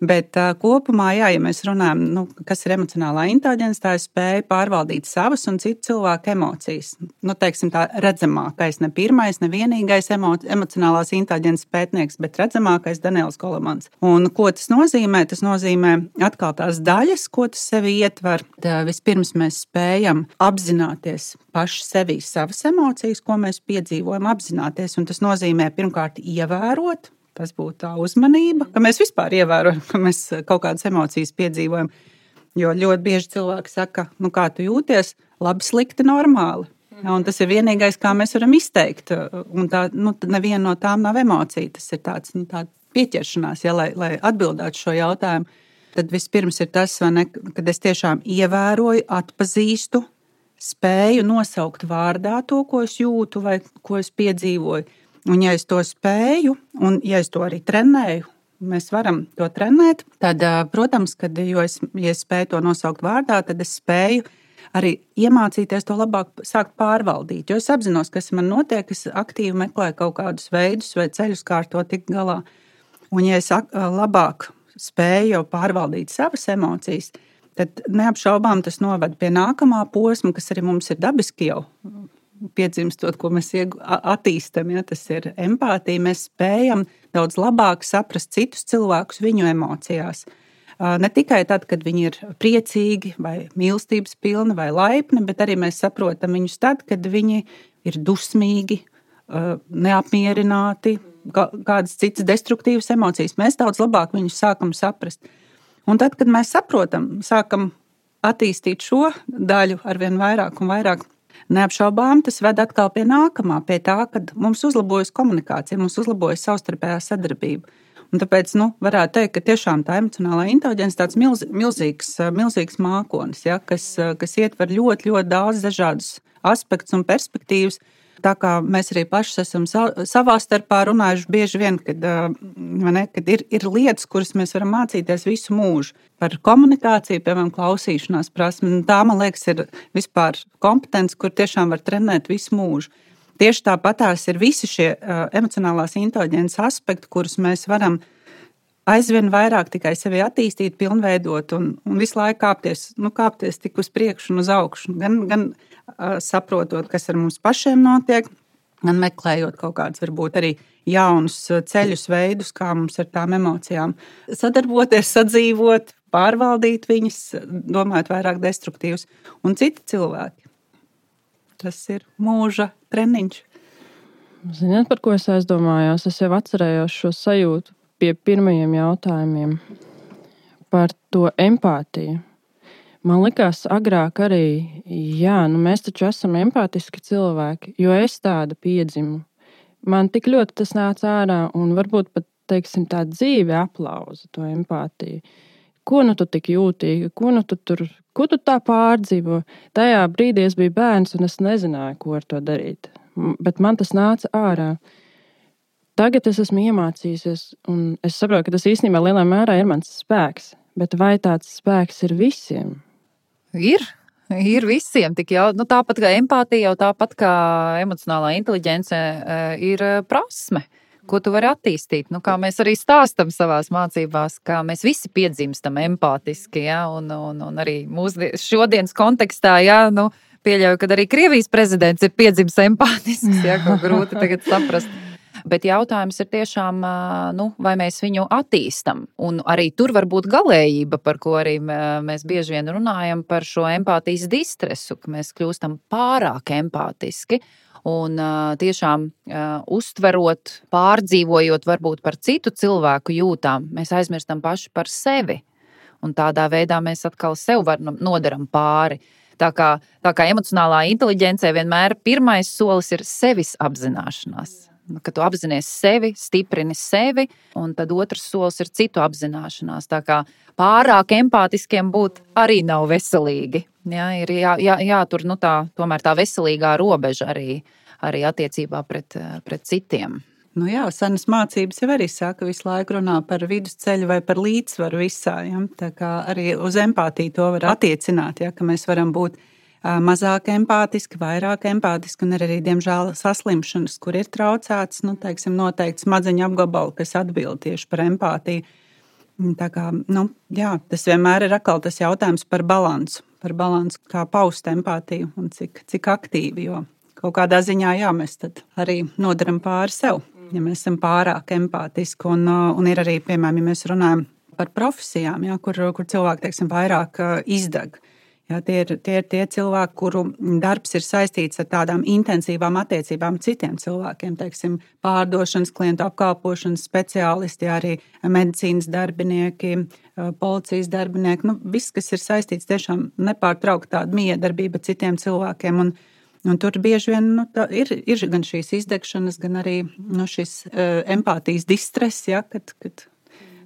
Speaker 2: Bet uh, kopumā, jā, ja mēs runājam, nu, kas ir emocionālā inteliģence, tā ir spēja pārvaldīt savas un citu cilvēku emocijas. Nu, teiksim, tā redzamākais, ne pirmais, ne vienīgais emo emocionālās inteliģences pētnieks, bet redzamākais Daniels Kolamans. Un ko tas nozīmē? Tas nozīmē atkal tās daļas, ko tas sevi ietver. Tā vispirms mēs spējam apzināties paši sevī savas emocijas, ko mēs piedzīvojam, apzināties. Un tas nozīmē pirmkārt ievērot Tas būtu tā uzmanība, ka mēs vispār ievērojam, ka mēs kaut kādas emocijas piedzīvojam. Jo ļoti bieži cilvēki saka, nu, kā tu jūties, labi, slikti, normāli. Ja, tas ir vienīgais, kā mēs varam izteikt. Un tā, nu, neviena no tām nav emocija. Tas ir tāds nu, pieķeršanās, ja, lai, lai atbildētu šo jautājumu. Tad vispirms ir tas, ne, kad es tiešām ievēroju, atpazīstu, spēju nosaukt vārdā to, ko es jūtu vai ko es piedzīvoju Un, ja es to spēju, un ja es to arī trenēju, mēs varam to trenēt, tad, protams, kad es, ja es spēju to nosaukt vārdā, tad es spēju arī iemācīties to labāk sākt pārvaldīt. Jo es apzinos, kas man notiek, es aktīvi meklēju kaut kādus veidus vai ceļus, kā ar to tikt galā. Un, ja es labāk spēju pārvaldīt savas emocijas, tad neapšaubām tas noved pie nākamā posma, kas arī mums ir dabiski jau piedzimstot, ko mēs attīstām, ja tas ir empātija, mēs spējam daudz labāk saprast citus cilvēkus viņu emocijās. Ne tikai tad, kad viņi ir priecīgi, vai mīlestības pilni, vai laipni, bet arī mēs saprotam viņus tad, kad viņi ir dusmīgi, neapmierināti, kādas citas destruktīvas emocijas. Mēs daudz labāk viņus sākam saprast. Un tad, kad mēs saprotam, sākam attīstīt šo daļu ar vien vairāk un vairāk Neapšaubām tas ved atkal pie nākamā, pie tā, ka mums uzlabojas komunikācija, mums uzlabojas savstarpējā sadarbība. Un tāpēc nu, varētu teikt, ka tiešām tā emocionālā inteligence ir tāds milz, milzīgs, milzīgs mākonis, ja, kas, kas ietver ļoti, ļoti daudz dažādus aspektus un perspektīvas. Tā kā mēs arī paši esam savā starpā runājuši bieži vien, kad, ne, kad ir, ir lietas, kuras mēs varam mācīties visu mūžu. Par komunikāciju, piemēram, klausīšanās prasmi. Tā, man liekas, ir vispār kompetence, kur tiešām var trenēt visu mūžu. Tieši tāpat tās ir visi šie emocionālās inteliģences aspekti, kurus mēs varam aizvien vairāk tikai sevi attīstīt, pilnveidot un, un visu laiku kāpties, nu, kāpties tik uz priekšu un uz augšu. Gan, gan saprotot, kas ar mums pašiem notiek, gan meklējot kaut kādus, varbūt arī jaunus ceļus, veidus, kā mums ar tām emocijām sadarboties, sadzīvot, pārvaldīt viņas, domājot vairāk destruktīvus, un citi cilvēki. Tas ir mūža treniņš.
Speaker 1: Ziniet, par ko es aizdomājos? Es jau atcerējos šo sajūtu pie pirmajiem jautājumiem par to empātiju. Man liekas, agrāk arī, jā, nu mēs taču esam empātiski cilvēki, jo es tādu piedzimu. Man tik ļoti tas nāca ārā, un varbūt pat teiksim, tā dzīve aplauza to empātiju. Ko nu tu tik jūtīgi, ko nu tu tur, ko tu tā pārdzīvo? Tajā brīdī es biju bērns, un es nezināju, ko ar to darīt. Bet man tas nāca ārā. Tagad es esmu iemācījies, un es saprotu, ka tas īstenībā lielā mērā ir mans spēks. Bet vai tāds spēks ir visiem?
Speaker 3: Ir. Ir visiem tik jau nu, tāpat kā empātija, jau tāpat kā emocionālā inteligence, eh, ir eh, prasme, ko tu vari attīstīt. Nu, kā mēs arī stāstām savā mācībās, kā mēs visi piedzimstam empātiski, ja, un, un, un arī mūsu šodienas kontekstā, ja, nu, pieļauju, ka arī Krievijas prezidents ir piedzimis empātisks, ja, ko grūti tagad saprast. Bet jautājums ir tiešām, nu, vai mēs viņu attīstam. Un arī tur var būt galējība, par ko arī mēs bieži vien runājam par šo empātijas distresu, ka mēs kļūstam pārāk empātiski. Un tiešām uztverot, pārdzīvojot varbūt par citu cilvēku jūtām, mēs aizmirstam paši par sevi. Un tādā veidā mēs atkal sev nodaram pāri. Tā kā, tā kā emocionālā inteligencē vienmēr pirmais solis ir sevis apzināšanās ka tu apzinājies sevi, stiprini sevi, un tad otrs solis ir citu apzināšanās. Tā kā pārāk empātiskiem būt arī nav veselīgi. Jā, ir jā, jā, jātur nu, tā, tā veselīgā robeža arī, arī attiecībā pret, pret citiem.
Speaker 2: Nu jā, senas mācības jau arī saka, visu laiku runā par vidusceļu vai par līdzsvaru visā. Ja? Tā kā arī uz empātiju to var attiecināt, ja? ka mēs varam būt mazāk empātiski, vairāk empātiski, un ir arī, diemžēl, saslimšanas, kur ir traucēts nu, teiksim, noteikti smadzeņu apgabali, kas atbild tieši par empātiju. Tā kā, nu, jā, tas vienmēr ir atkal tas jautājums par balansu, par balansu, kā paust empātiju un cik, cik aktīvi. Jo kaut kādā ziņā jā, mēs arī nodaram pāri sev, ja mēs esam pārāk empātiski. Un, un ir arī, piemēram, ja mēs runājam par profesijām, jā, kur, kur cilvēki teiksim, vairāk izdeg. Jā, tie, ir, tie ir tie cilvēki, kuru darbs ir saistīts ar tādām intensīvām attiecībām ar citiem cilvēkiem, teiksim, pārdošanas, klientu apkalpošanas speciālisti, arī medicīnas darbinieki, policijas darbinieki. Nu, viss, kas ir saistīts tiešām nepārtraukti tāda miedarbība ar citiem cilvēkiem. Un, Un tur bieži vien nu, ir, ir gan šīs izdegšanas, gan arī nu, šis uh, empātijas distress, ja, kad, kad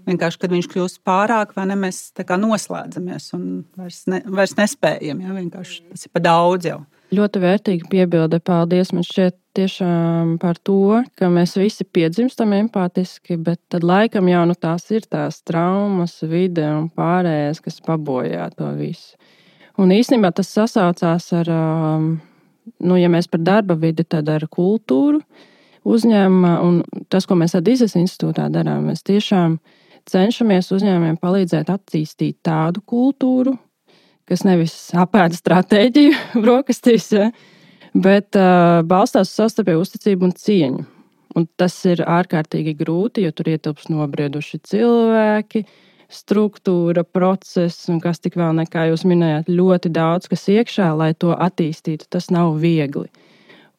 Speaker 2: Vienkārši, kad viņš kļūst pārāk, vai ne, mēs noslēdzamies un vairs, ne, vairs nespējam. Ja? Vienkārši tas ir par daudz jau.
Speaker 1: Ļoti vērtīgi piebilde. Paldies. Man šķiet tiešām par to, ka mēs visi piedzimstam empātiski, bet tad laikam jau nu tās ir tās traumas, vide un pārējais, kas pabojā to visu. Un īstenībā tas sasaucās ar, um, nu, ja mēs par darba vidi, tad ar kultūru uzņēmumā. Un tas, ko mēs Adīzes institūtā darām, mēs tiešām cenšamies uzņēmumiem palīdzēt attīstīt tādu kultūru, kas nevis apēda stratēģiju brokastīs, ja, bet uh, balstās uz savstarpēju uzticību un cieņu. Un tas ir ārkārtīgi grūti, jo tur ietilpst nobrieduši cilvēki, struktūra, process un kas tik vēl nekā jūs minējāt, ļoti daudz kas iekšā, lai to attīstītu. Tas nav viegli.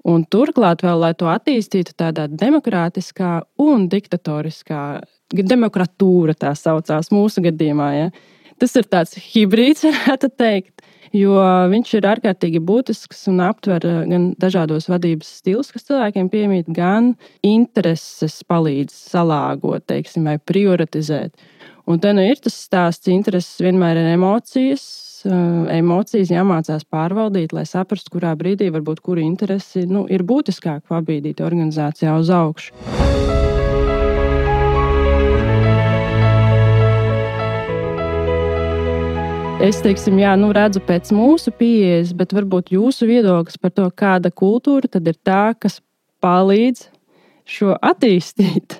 Speaker 1: Un turklāt, vēl, lai to attīstītu tādā demokrātiskā un diktatoriskā demokratūra tā saucās mūsu gadījumā. Ja? Tas ir tāds hibrīds, varētu teikt, jo viņš ir ārkārtīgi būtisks un aptver eh, gan dažādos vadības stilus, kas cilvēkiem piemīt, gan intereses palīdz salāgot, teiksim, vai prioritizēt. Un te nu ir tas stāsts, intereses vienmēr ir emocijas. Eh, emocijas jāmācās pārvaldīt, lai saprastu, kurā brīdī varbūt kura interesi nu, ir būtiskāk pabīdīt organizācijā uz augšu. Es teiksim, jā, nu, redzu pēc mūsu pieejas, bet varbūt jūsu viedoklis par to, kāda kultūra tad ir tā, kas palīdz šo attīstīt,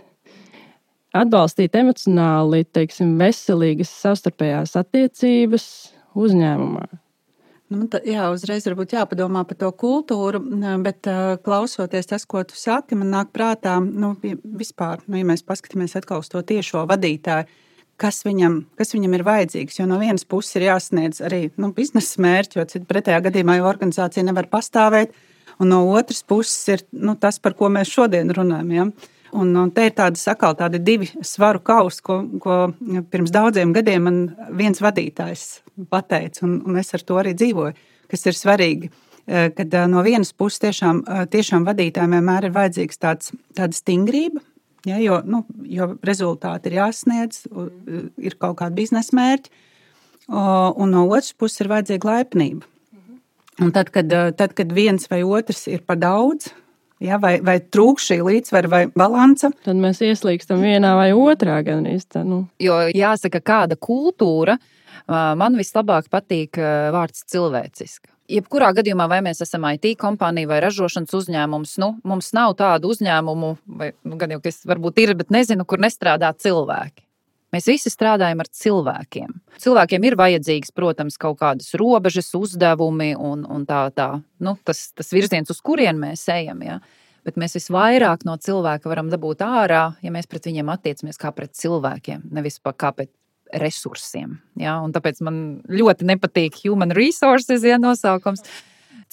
Speaker 1: atbalstīt emocionāli, teiksim, veselīgas savstarpējās attiecības uzņēmumā.
Speaker 2: Nu, tā, jā, uzreiz varbūt jāpadomā par to kultūru, bet klausoties tas, ko tu saki, man nāk prātā, nu, vispār, nu, ja mēs paskatāmies atkal uz to tiešo vadītāju, kas viņam, kas viņam ir vajadzīgs. Jo no vienas puses ir jāsniedz arī nu, biznesa mērķi, jo pretējā gadījumā jau organizācija nevar pastāvēt, un no otras puses ir nu, tas, par ko mēs šodien runājam. Ja? Un, un te ir tādi sakal, tādi divi svaru kausi, ko, ko pirms daudziem gadiem man viens vadītājs pateica, un, un es ar to arī dzīvoju, kas ir svarīgi. Eh, kad eh, no vienas puses tiešām, eh, tiešām vadītājiem vienmēr ir vajadzīgs tāds, tāda stingrība, ja, jo, nu, jo rezultāti ir jāsniedz, ir kaut kāda biznesa mērķa, un no otras puses ir vajadzīga laipnība. Un tad, kad, tad, kad viens vai otrs ir par daudz, Ja, vai, vai trūkst šī līdzsvara vai balansa?
Speaker 1: Tad mēs ieslīgstam vienā vai otrā gandrīz. Tā, nu.
Speaker 3: Jo jāsaka, kāda kultūra man vislabāk patīk vārds cilvēciska. Jebkurā gadījumā, vai mēs esam IT kompānija vai ražošanas uzņēmums, nu, mums nav tādu uzņēmumu, vai nu, gan jau kas varbūt ir, bet nezinu, kur nestrādā cilvēki. Mēs visi strādājam ar cilvēkiem. Cilvēkiem ir vajadzīgs, protams, kaut kādas robežas, uzdevumi un, un tā, tā nu, tas, tas virziens, uz kurien mēs ejam. Ja? Bet mēs visvairāk no cilvēka varam dabūt ārā, ja mēs pret viņiem attiecamies kā pret cilvēkiem, nevis kā pret resursiem. Ja? Un tāpēc man ļoti nepatīk human resources ja, nosaukums.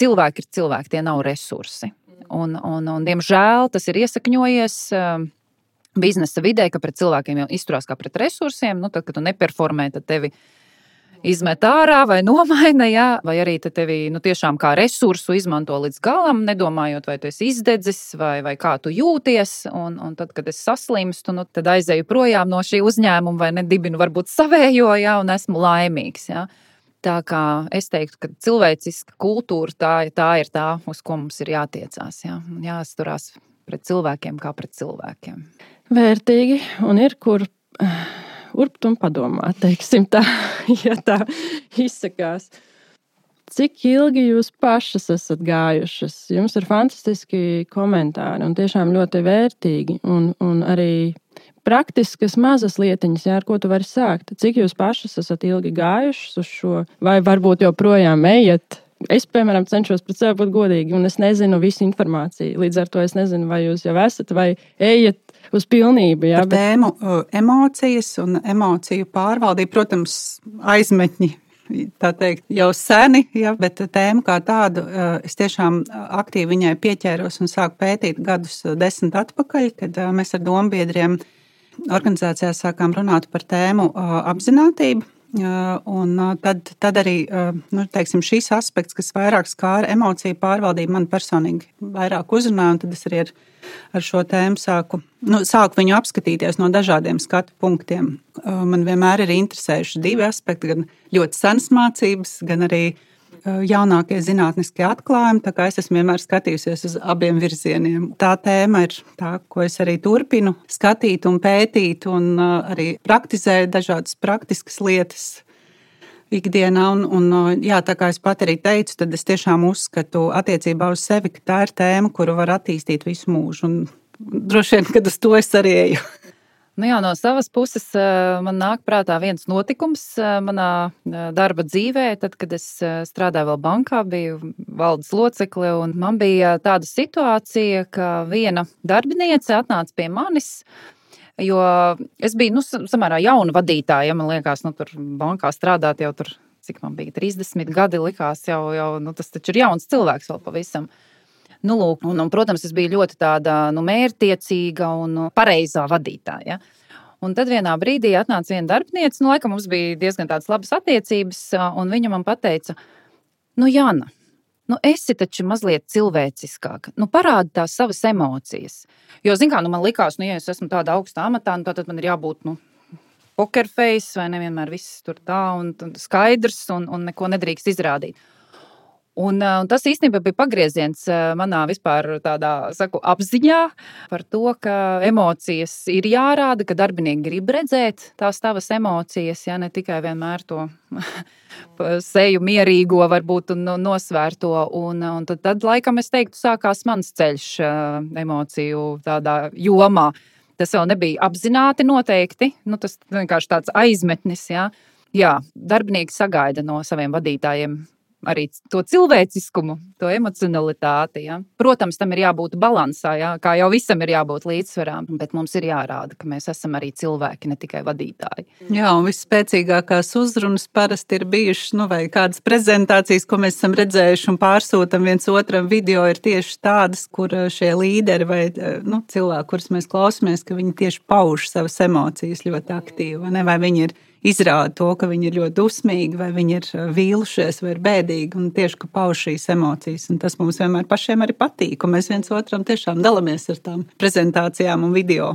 Speaker 3: Cilvēki ir cilvēki, tie nav resursi. Un, un, un, diemžēl tas ir iesakņojies biznesa vidē, ka pret cilvēkiem jau izturās kā pret resursiem. Nu, tad, kad tu neperformē, tad tevi izmet ārā vai nomaina, jā, vai arī tevi nu, tiešām kā resursu izmanto līdz galam, nedomājot, vai tu esi izdedzis vai, vai kā tu jūties. Un, un tad, kad es saslimstu, nu, tad aizēju projām no šī uzņēmuma vai nedibinu varbūt savējo, jā, un esmu laimīgs. Jā. Tā kā es teiktu, ka cilvēciska kultūra tā, tā ir tā, uz ko mums ir jātiecās. Jā, jāsturās pret cilvēkiem kā pret cilvēkiem
Speaker 1: vērtīgi un ir kur urbt un padomāt, teiksim tā, ja tā izsakās. Cik ilgi jūs pašas esat gājušas? Jums ir fantastiski komentāri un tiešām ļoti vērtīgi. Un, un arī praktiskas mazas lietiņas, jā, ar ko tu vari sākt. Cik jūs pašas esat ilgi gājušas uz šo, vai varbūt joprojām ejat? Es, piemēram, cenšos pret sevi būt godīgi, un es nezinu visu informāciju. Līdz ar to es nezinu, vai jūs jau esat vai ejat uz pilnību. Jā,
Speaker 2: bet... Tēmu emocijas un emociju pārvaldību, protams, aizmetņi. Tā teikt, jau seni, ja, bet tēmu kā tādu es tiešām aktīvi viņai pieķēros un sāku pētīt gadus desmit atpakaļ, kad mēs ar dombiedriem organizācijā sākām runāt par tēmu apziņotību Un tad, tad arī nu, teiksim, šis aspekts, kas vairāk skāra emociju pārvaldību, man personīgi vairāk uzrunāja. Tad es arī ar, ar šo tēmu sāku, nu, sāku viņu apskatīties no dažādiem skatu punktiem. Man vienmēr ir interesējuši divi aspekti, gan ļoti senas mācības, gan arī uh, Eh, jaunākie zinātniskie atklājumi. Es esmu vienmēr skatījusies uz abiem virzieniem. Tā tēma ir tā, ko es arī turpinu skatīt un pētīt, un eh, arī praktizēt dažādas praktiskas lietas ikdienā. Un, un, eh, jā, tā kā es pat arī teicu, tad es tiešām uzskatu attiecībā uz sevi, ka tā ir tēma, kuru var attīstīt visu mūžu. Un droši vien, kad uz to es arī eju.
Speaker 3: Nu jā, no savas puses eh, man nāk prātā viens notikums eh, manā eh, darba dzīvē. Tad, kad es strādāju vēl bankā, biju valdes locekle, un man bija tāda situācija, ka viena darbiniece atnāca pie manis. Jo es biju nu, samērā jauna vadītāja, ja man liekas, nu, tur bankā strādāt jau tur, cik man bija 30 gadi, likās jau, jau nu, tas taču ir jauns cilvēks vēl pavisam. Uh, Nu, lūk, un, un, protams, es biju ļoti tāda nu, mērķtiecīga un pareizā vadītāja. Un tad vienā brīdī atnāca viena darbiniece, nu, laikam mums bija diezgan labas attiecības, un viņa man teica, nu, Jāna, nu, esi taču mazliet cilvēciskāka. Nu, parādi tās savas emocijas. Jo, zināmā mērā, nu, man likās, nu, ja es esmu tādā augstā amatā, nu, tad man ir jābūt nu, pokerface vai nevienmēr viss tur tā un, un skaidrs un, un neko nedrīkst izrādīt. Un, un tas īstenībā bija pagrieziens manā vispār tādā saku, apziņā par to, ka emocijas ir jārāda, ka darbinieki grib redzēt tās tavas emocijas, ja ne tikai vienmēr to seju mierīgo, varbūt un nosvērto. Un, un tad, tad, laikam, es teiktu, sākās mans ceļš emociju tādā jomā. Tas vēl nebija apzināti noteikti, nu, tas vienkārši tāds aizmetnis. Ja. Jā, darbinieki sagaida no saviem vadītājiem arī to cilvēciskumu, to emocionalitāti. Ja. Protams, tam ir jābūt līdzsvarā, ja. kā jau visam ir jābūt līdzsvarā, bet mums ir jārāda, ka mēs esam arī cilvēki, ne tikai vadītāji.
Speaker 2: Jā, un visspēcīgākās uzrunas parasti ir bijušas, nu, vai kādas prezentācijas, ko mēs esam redzējuši un pārsūtam viens otram video, ir tieši tādas, kur eh, šie līderi vai eh, nu, cilvēki, kurus mēs klausāmies, ka viņi tieši pauž savas emocijas ļoti aktīvi, vai, ne? vai viņi ir izrāda to, ka viņi ir ļoti dusmīgi, vai viņi ir uh, vīlušies, vai ir bēdīgi, un tieši ka pauž šīs emocijas. Un tas mums vienmēr pašiem arī patīk, un mēs viens otram tiešām dalāmies ar tām prezentācijām un video.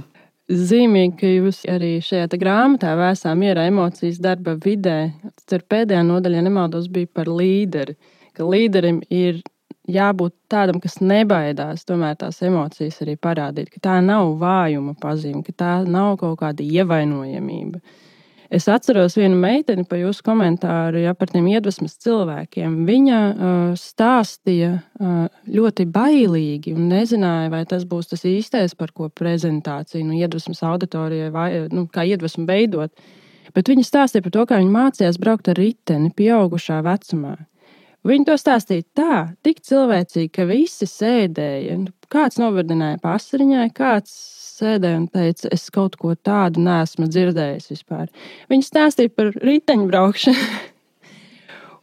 Speaker 1: Zīmīgi, ka jūs arī šajā grāmatā vēsā miera emocijas darba vidē, tur pēdējā nodaļā nemaldos bija par līderi, ka līderim ir jābūt tādam, kas nebaidās tomēr tās emocijas arī parādīt, ka tā nav vājuma pazīme, ka tā nav kaut kāda ievainojamība. Es atceros vienu meiteni par jūsu komentāru ja, par tiem iedvesmas cilvēkiem. Viņa uh, stāstīja uh, ļoti bailīgi un nezināja, vai tas būs tas īstais, par ko prezentācija, nu, iedvesmas auditorijai, vai nu, kā iedvesmu veidot. Bet viņa stāstīja par to, kā viņa mācījās braukt ar riteni pieaugušā vecumā. Viņa to stāstīja tā, tik cilvēcīgi, ka visi sēdēja. Nu, kāds novardināja pasariņai, kāds sēdēja un teica, es kaut ko tādu neesmu dzirdējis vispār. Viņa stāstīja par riteņbraukšanu.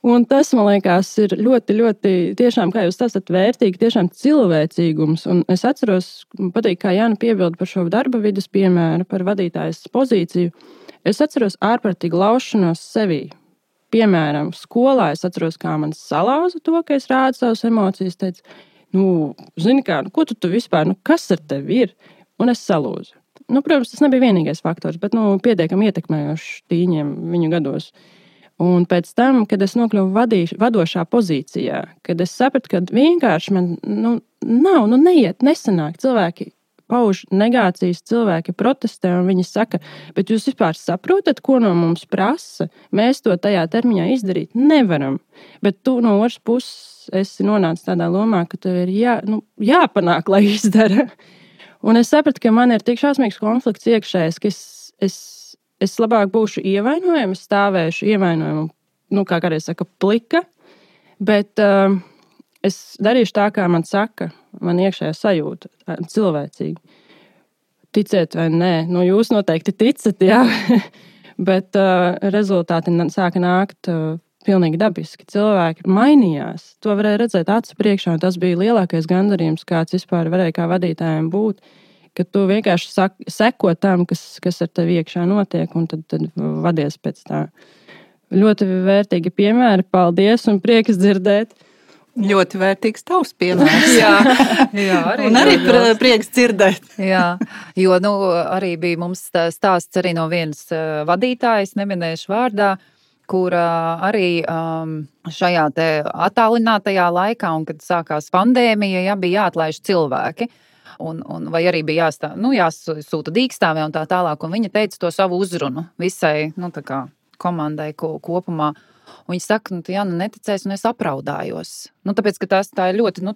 Speaker 1: Un tas, man liekas, ir ļoti, ļoti, tiešām, kā jūs stāstāt, vērtīgi, tiešām cilvēcīgums. Un es atceros, man patīk, kā Jānis piebilda par šo darba vidas piemēru, par vadītājas pozīciju. Es atceros ārprātīgi laušanos sevī. Piemēram, skolā es atceros, kā man salauza to, ka es rādu savas emocijas. Teicu, nu, zini, kā, nu, ko tu, tu vispār, nu, kas ar tevi ir? Un es salūzu. Nu, protams, tas nebija vienīgais faktors, bet nu, pietiekami ietekmējošs tīņiem viņu gados. Un pēc tam, kad es nokļuvu vadīš, vadošā pozīcijā, kad es sapratu, ka vienkārši man nu, nav, nu, neiet, nesanāk. Cilvēki pauž negācijas, cilvēki protestē, un viņi saka, bet jūs vispār saprotat, ko no mums prasa? Mēs to tajā termiņā izdarīt nevaram. Bet tu no otras puses esi nonācis tādā lomā, ka tev ir jā, nu, jāpanāk, lai izdara. Un es sapratu, ka man ir tik šausmīgs konflikts iekšējs, ka es, es, es labāk būšu ievainojama, stāvēšu ievainojumu, nu, kā kādreiz saka, plika. Bet uh, es darīšu tā, kā man saka, man iekšējā sajūta, cilvēcīgi. Ticiet vai nē, nu, jūs noteikti ticat, jā. bet uh, rezultāti sāka nākt uh, pilnīgi dabiski. Cilvēki mainījās. To varēja redzēt acu priekšā. Tas bija lielākais gandarījums, kāds vispār varēja kā vadītājiem būt. Ka tu vienkārši sak, seko tam, kas, kas ar tevi iekšā notiek, un tad, tad vadies pēc tā. Ļoti vērtīgi piemēri. Paldies un prieks dzirdēt.
Speaker 2: Ļoti vērtīgs tavs piemērs.
Speaker 3: jā, jā, arī,
Speaker 2: un arī prieks dzirdēt.
Speaker 3: jā, jo nu, arī bija mums stāsts arī no vienas eh, vadītājas, neminēšu vārdā, uh, kur arī um, šajā attālinātajā laikā, un kad sākās pandēmija, ja, bija jāatlaiž cilvēki. Un, un, vai arī bija jāstā, nu, jāsūta dīkstāvē un tā tālāk. Un viņa teica to savu uzrunu visai nu, komandai ko, kopumā. Un viņa saka, nu, jā, nu, neticēs, un es apraudājos. Nu, tāpēc, ka tas tā ir ļoti nu,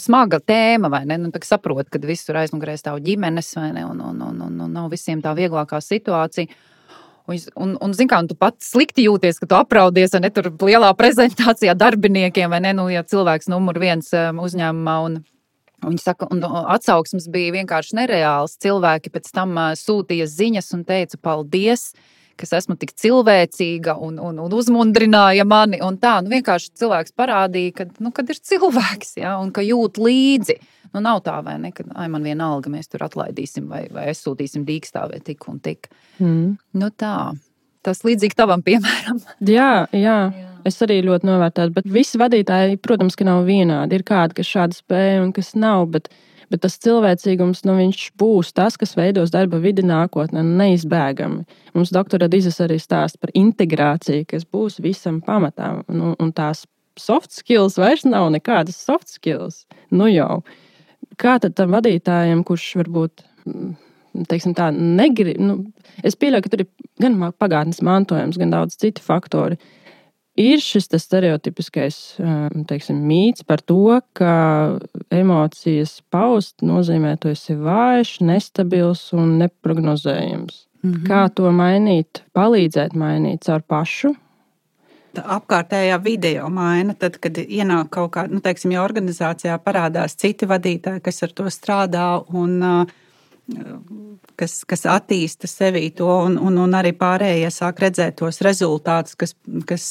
Speaker 3: smaga tēma, vai ne? Nu, saprot, ka visur aizmugurē stāv ģimenes, vai ne? Un, un, un, un, un nav visiem tā vieglākā situācija. Un, un, un kā un tu pats slikti jūties, ka tu apraudies, ne tur lielā prezentācijā darbiniekiem, vai ne, nu, ja cilvēks numur viens um, uzņēmumā. Un, Viņi saka, un atsauksmes bija vienkārši nereāls. Cilvēki pēc tam uh, sūtīja ziņas un teica, paldies, ka esmu tik cilvēcīga un, un, un uzmundrināja mani. Un tā, nu, vienkārši cilvēks parādīja, ka, nu, kad ir cilvēks ja, un ka jūt līdzi. Nu, nav tā, vai ne, ka ai, man vienalga, mēs tur atlaidīsim vai, vai aizsūtīsim dīkstāvē tik un tik. Mm. Nu, tā. Tas līdzīgi tavam piemēram.
Speaker 1: jā, jā. jā. Es arī ļoti novērtēju, bet visi vadītāji, protams, ka nav vienādi. Ir kādi, kas šādi spēj un kas nav. Bet, bet tas cilvēcīgums, nu, viņš būs tas, kas veidos darba vidi nākotnē, neizbēgami. Mums doktora Dīzes arī stāsta par integrāciju, kas būs visam pamatā. Nu, un tās soft skills vairs nav nekādas soft skills. Nu jau kā tad tam vadītājam, kurš varbūt mm, teiksim, tā, negrib, nu, es pieļauju, ka tur ir gan pagātnes mantojums, gan daudz citu faktori. Ir šis stereotipiskais mm, teiksim, mīts par to, ka emocijas paust nozīmē, ka tu esi vājš, nestabils un neprognozējams. Mm -hmm. Kā to mainīt, palīdzēt mainīt caur pašu
Speaker 2: apkārtējā vide jau maina. Tad, kad ienāk kaut kāda, nu, teiksim, ja organizācijā parādās citi vadītāji, kas ar to strādā un kas, kas attīsta sevī to, un, un, un arī pārējie sāk redzēt tos rezultātus, kas, kas,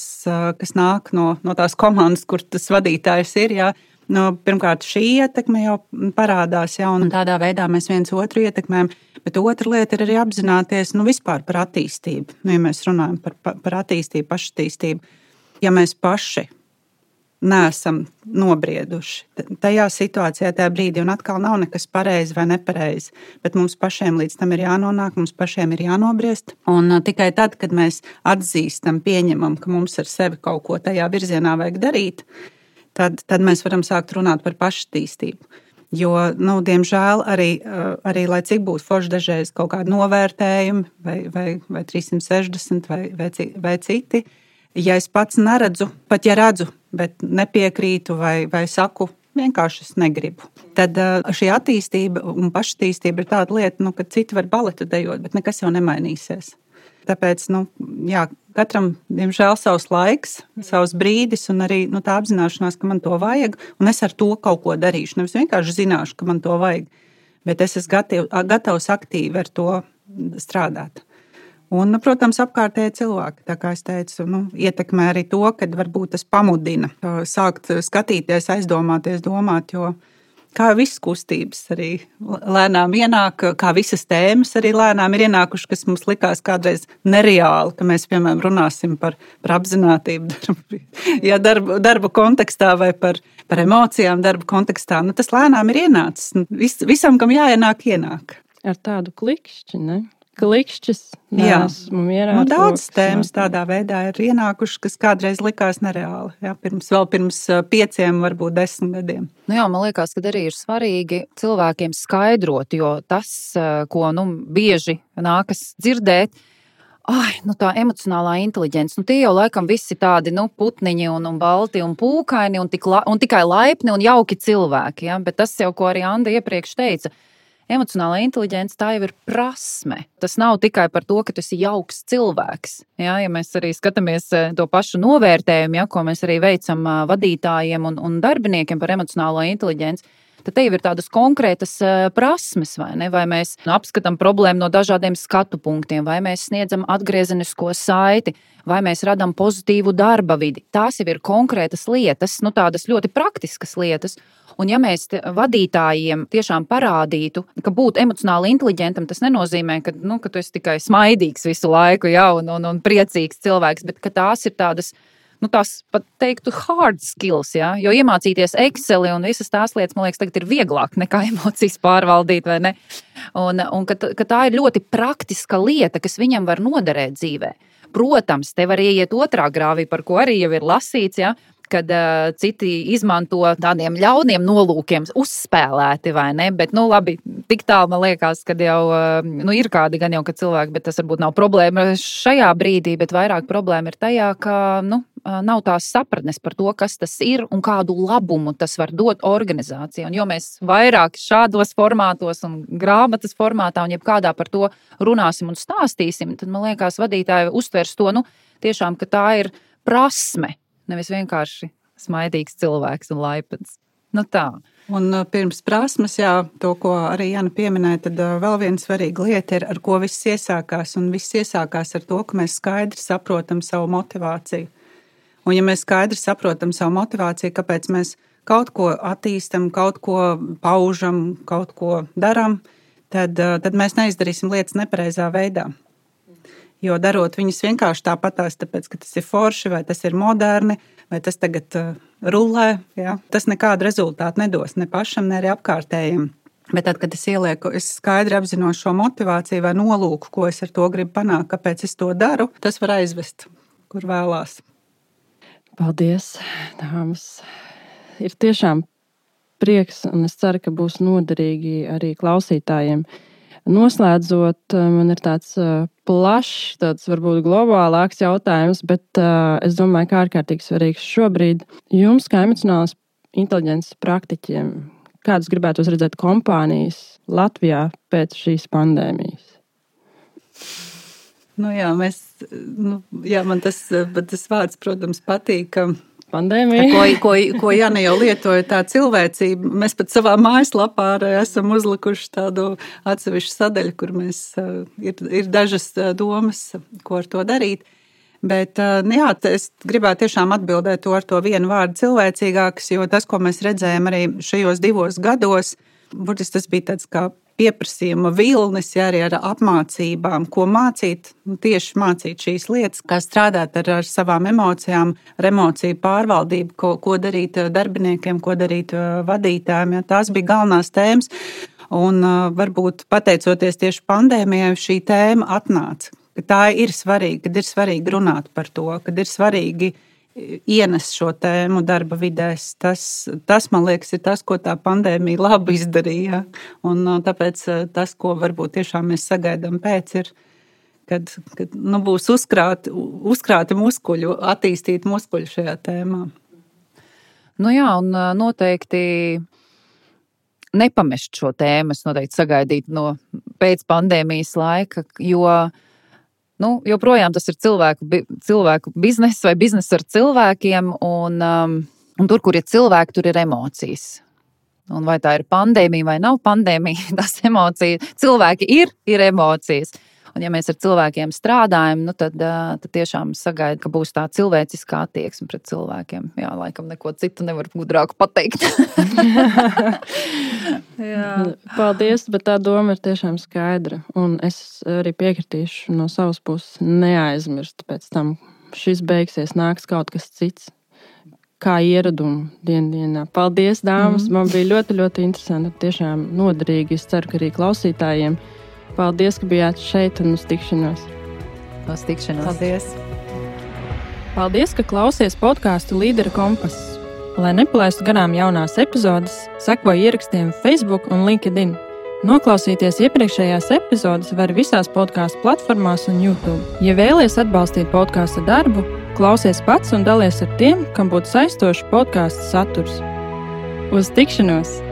Speaker 2: kas nāk no, no tās komandas, kur tas vadītājs ir. Jā. Nu, pirmkārt, šī ietekme jau parādās, ja, un tādā veidā mēs viens otru ietekmējam. Bet otra lieta ir arī apzināties nu, par attīstību. Nu, ja mēs runājam par, par attīstību, pašattīstību, ja mēs paši neesam nobrieduši tajā situācijā, tajā brīdī, un atkal nav nekas pareizi vai nepareizi, bet mums pašiem līdz tam ir jānonāk, mums pašiem ir jānobriest. Un tikai tad, kad mēs atzīstam, pieņemam, ka mums ar sevi kaut ko tajā virzienā vajag darīt, tad, tad mēs varam sākt runāt par pašattīstību. Jo, nu, diemžēl, arī, eh, arī lai cik būtu forši dažreiz kaut kādi novērtējumi, vai, vai, vai 360, vai, vai, vai citi, ja es pats neredzu, pat ja redzu, bet nepiekrītu vai, vai saku, vienkārši es negribu. Tad eh, šī attīstība un pašattīstība ir tāda lieta, nu, ka citi var baletu dejot, bet nekas jau nemainīsies. Tāpēc nu, jā, katram, diemžēl, savs laiks, savs brīdis, un arī nu, tā apzināšanās, ka man to vajag, un es ar to kaut ko darīšu. Nevis vienkārši zināšu, ka man to vajag, bet es esmu gatavs, aktīvi ar to strādāt. Un, nu, protams, apkārtējie cilvēki, tā kā es teicu, nu, ietekmē arī to, ka varbūt tas pamudina sākt skatīties, aizdomāties, domāt. Jo kā visas kustības arī lēnām ienāk, kā visas tēmas arī lēnām ir ienākušas, kas mums likās kādreiz nereāli, ka mēs, piemēram, runāsim par, par apziņotību darbu, ja darba, darba kontekstā vai par, par emocijām darba kontekstā. Nu, tas lēnām ir ienācis. Vis, visam, kam jāienāk, ienāk.
Speaker 1: Ar tādu klikšķi, ne? Klikšķis. Jā,
Speaker 2: nu, daudz tēmas tādā veidā ir ienākušas, kas kādreiz likās nereāli. Jā, pirms, vēl pirms pieciem, varbūt desmit gadiem.
Speaker 3: Nu jā, man liekas, ka arī ir svarīgi cilvēkiem skaidrot, jo tas, ko nu, bieži nākas dzirdēt, Ai, nu tā emocionālā inteligence. Nu, tie jau laikam visi tādi nu, putniņi, un, un balti un pūkaini, un, tik la, un tikai laipni un jauki cilvēki. Ja? Bet tas jau, ko arī Anna iepriekš teica, Emocionālā inteligence tā jau ir prasme. Tas nav tikai par to, ka tu esi jauks cilvēks. Ja, ja mēs arī skatāmies eh, to pašu novērtējumu, ja, ko mēs arī veicam vadītājiem un, un darbiniekiem par emocionālo inteligenci, tad te jau ir tādas konkrētas prasmes, vai ne? Vai mēs apskatām problēmu no dažādiem skatu punktiem, vai mēs sniedzam atgriezenisko saiti, vai mēs radām pozitīvu darba vidi. Tās jau ir konkrētas lietas, nu, tādas ļoti praktiskas lietas. Un, ja mēs vadītājiem tiešām parādītu, ka būt emocionāli inteliģentam, tas nenozīmē, ka, nu, ka tu esi tikai smaidīgs visu laiku ja, un, un, un priecīgs cilvēks, bet tās ir tādas nu, tās pat teiktu, hard skills. Ja? Jo iemācīties Excel un visas tās lietas, man liekas, tagad ir vieglāk nekā emocijas pārvaldīt. Un, un ka, ka tā ir ļoti praktiska lieta, kas viņam var noderēt dzīvē. Protams, te var ieiet otrā grāvī, par ko arī jau ir lasīts. Ja? Kad uh, citi izmanto tādiem ļauniem nolūkiem, uzspēlēti vai ne. Bet, nu, labi, tik tālu man liekas, ka jau uh, nu, ir kādi gan jau cilvēki, bet tas varbūt nav problēma šajā brīdī, bet vairāk problēma ir tajā, ka nu, nav tās sapratnes par to, kas tas ir un kādu labumu tas var dot organizācijai. Jo mēs vairāk šādos formātos un grāmatas formātā un jebkādā par to runāsim un stāstīsim, tad man liekas, vadītāji uztvers to nu, tiešām, ka tā ir prasme nevis vienkārši smaidīgs cilvēks un laipns. Nu tā.
Speaker 2: Un pirms prasmes, jā, to, ko arī Jana pieminēja, tad vēl viena svarīga lieta ir, ar ko viss iesākās. Un viss iesākās ar to, ka mēs skaidri saprotam savu motivāciju. Un ja mēs skaidri saprotam savu motivāciju, kāpēc mēs kaut ko attīstam, kaut ko paužam, kaut ko darām, tad, tad mēs neizdarīsim lietas nepareizā veidā. Jo darot viņus vienkārši tāpatās, tāpēc, ka tas ir forši, vai tas ir moderni, vai tas tagad uh, rullē, ja? tas nekādu rezultātu nedos ne pašam, ne arī apkārtējiem. Bet tad, kad es ielieku, es skaidri apzinos šo motivāciju vai nolūku, ko es ar to gribu panākt, kāpēc es to daru, tas var aizvest, kur vēlās.
Speaker 1: Paldies, dāmas! Ir tiešām prieks, un es ceru, ka būs noderīgi arī klausītājiem. Noslēdzot, eh, man ir tāds eh, plašs, tāds varbūt globālāks jautājums, bet uh, es domāju, ka ārkārtīgi svarīgs šobrīd jums, kā emocionālas inteliģences praktiķiem, kādas gribētu redzēt kompānijas Latvijā pēc šīs pandēmijas?
Speaker 2: Nu, jā, mēs, nu, jā, man tas, tas vārds, protams, patīk.
Speaker 1: Pandēmija.
Speaker 2: Ko, ko, ko Jānis jau lietoja, tā cilvēcība. Mēs pat savā mājaslapā esam uzlikuši tādu atsevišķu sadaļu, kur mēs, ir, ir dažas domas, ko ar to darīt. Bet jā, es gribētu tiešām atbildēt to ar to vienu vārdu cilvēcīgāks, jo tas, ko mēs redzējām arī šajos divos gados, burtiski tas bija tāds kā pieprasījuma vilnis, ja arī ar apmācībām, ko mācīt, nu, tieši mācīt šīs lietas, kā strādāt ar, ar savām emocijām, ar emociju pārvaldību, ko, ko darīt darbiniekiem, ko darīt vadītājiem. Ja, tās bija galvenās tēmas. Un varbūt pateicoties tieši pandēmijai, šī tēma atnāca. Tā ir svarīga, kad ir svarīgi runāt par to, kad ir svarīgi ienes šo tēmu darba vidēs. Tas, tas, man liekas, ir tas, ko tā pandēmija labi izdarīja. Un, tāpēc tas, ko varbūt tiešām mēs sagaidām pēc, ir, kad, kad nu, būs uzkrāti, uzkrāti muskuļi, attīstīti muskuļi šajā tēmā.
Speaker 3: Nu jā, un noteikti nepamest šo tēmu. Es noteikti sagaidītu no pēc pandēmijas laika, jo uh, nu, joprojām tas ir cilvēku, cilvēku biznesa vai biznesa ar cilvēkiem. Un, um, un tur, kur ir cilvēki, tur ir emocijas. Un vai tā ir pandēmija vai nav pandēmija, tas emocijas. Cilvēki ir, ir emocijas. Un, ja mēs ar cilvēkiem strādājam, nu, tad, tad tiešām sagaidu, ka būs tā cilvēciskā attieksme pret cilvēkiem. Jā, laikam neko citu nevar gudrāku pateikt.
Speaker 1: Paldies, bet tā doma ir tiešām skaidra. Un es arī piekritīšu no savas puses, neaizmirst pēc tam. Šis beigsies, nāks kaut kas cits kā ieradumu dienā. Paldies, dāmas! Mm. Man bija ļoti, ļoti interesanti. Tiešām noderīgi. Es ceru, ka arī klausītājiem. Paldies, ka bijāt šeit un uz tikšanos.
Speaker 3: Uz tikšanos.
Speaker 2: Paldies!
Speaker 1: Paldies, ka klausies podkāstu Līdera kompass. Lai nepalaistu garām jaunās epizodes, sekojiet ierakstiem Facebook un LinkedIn. Noklausīties iepriekšējās epizodes var visās podkāstu platformās un YouTube. Ja vēlaties atbalstīt podkāstu darbu, klausies pats un dalies ar tiem, kam būtu saistošs podkāstu saturs. Uz tikšanos!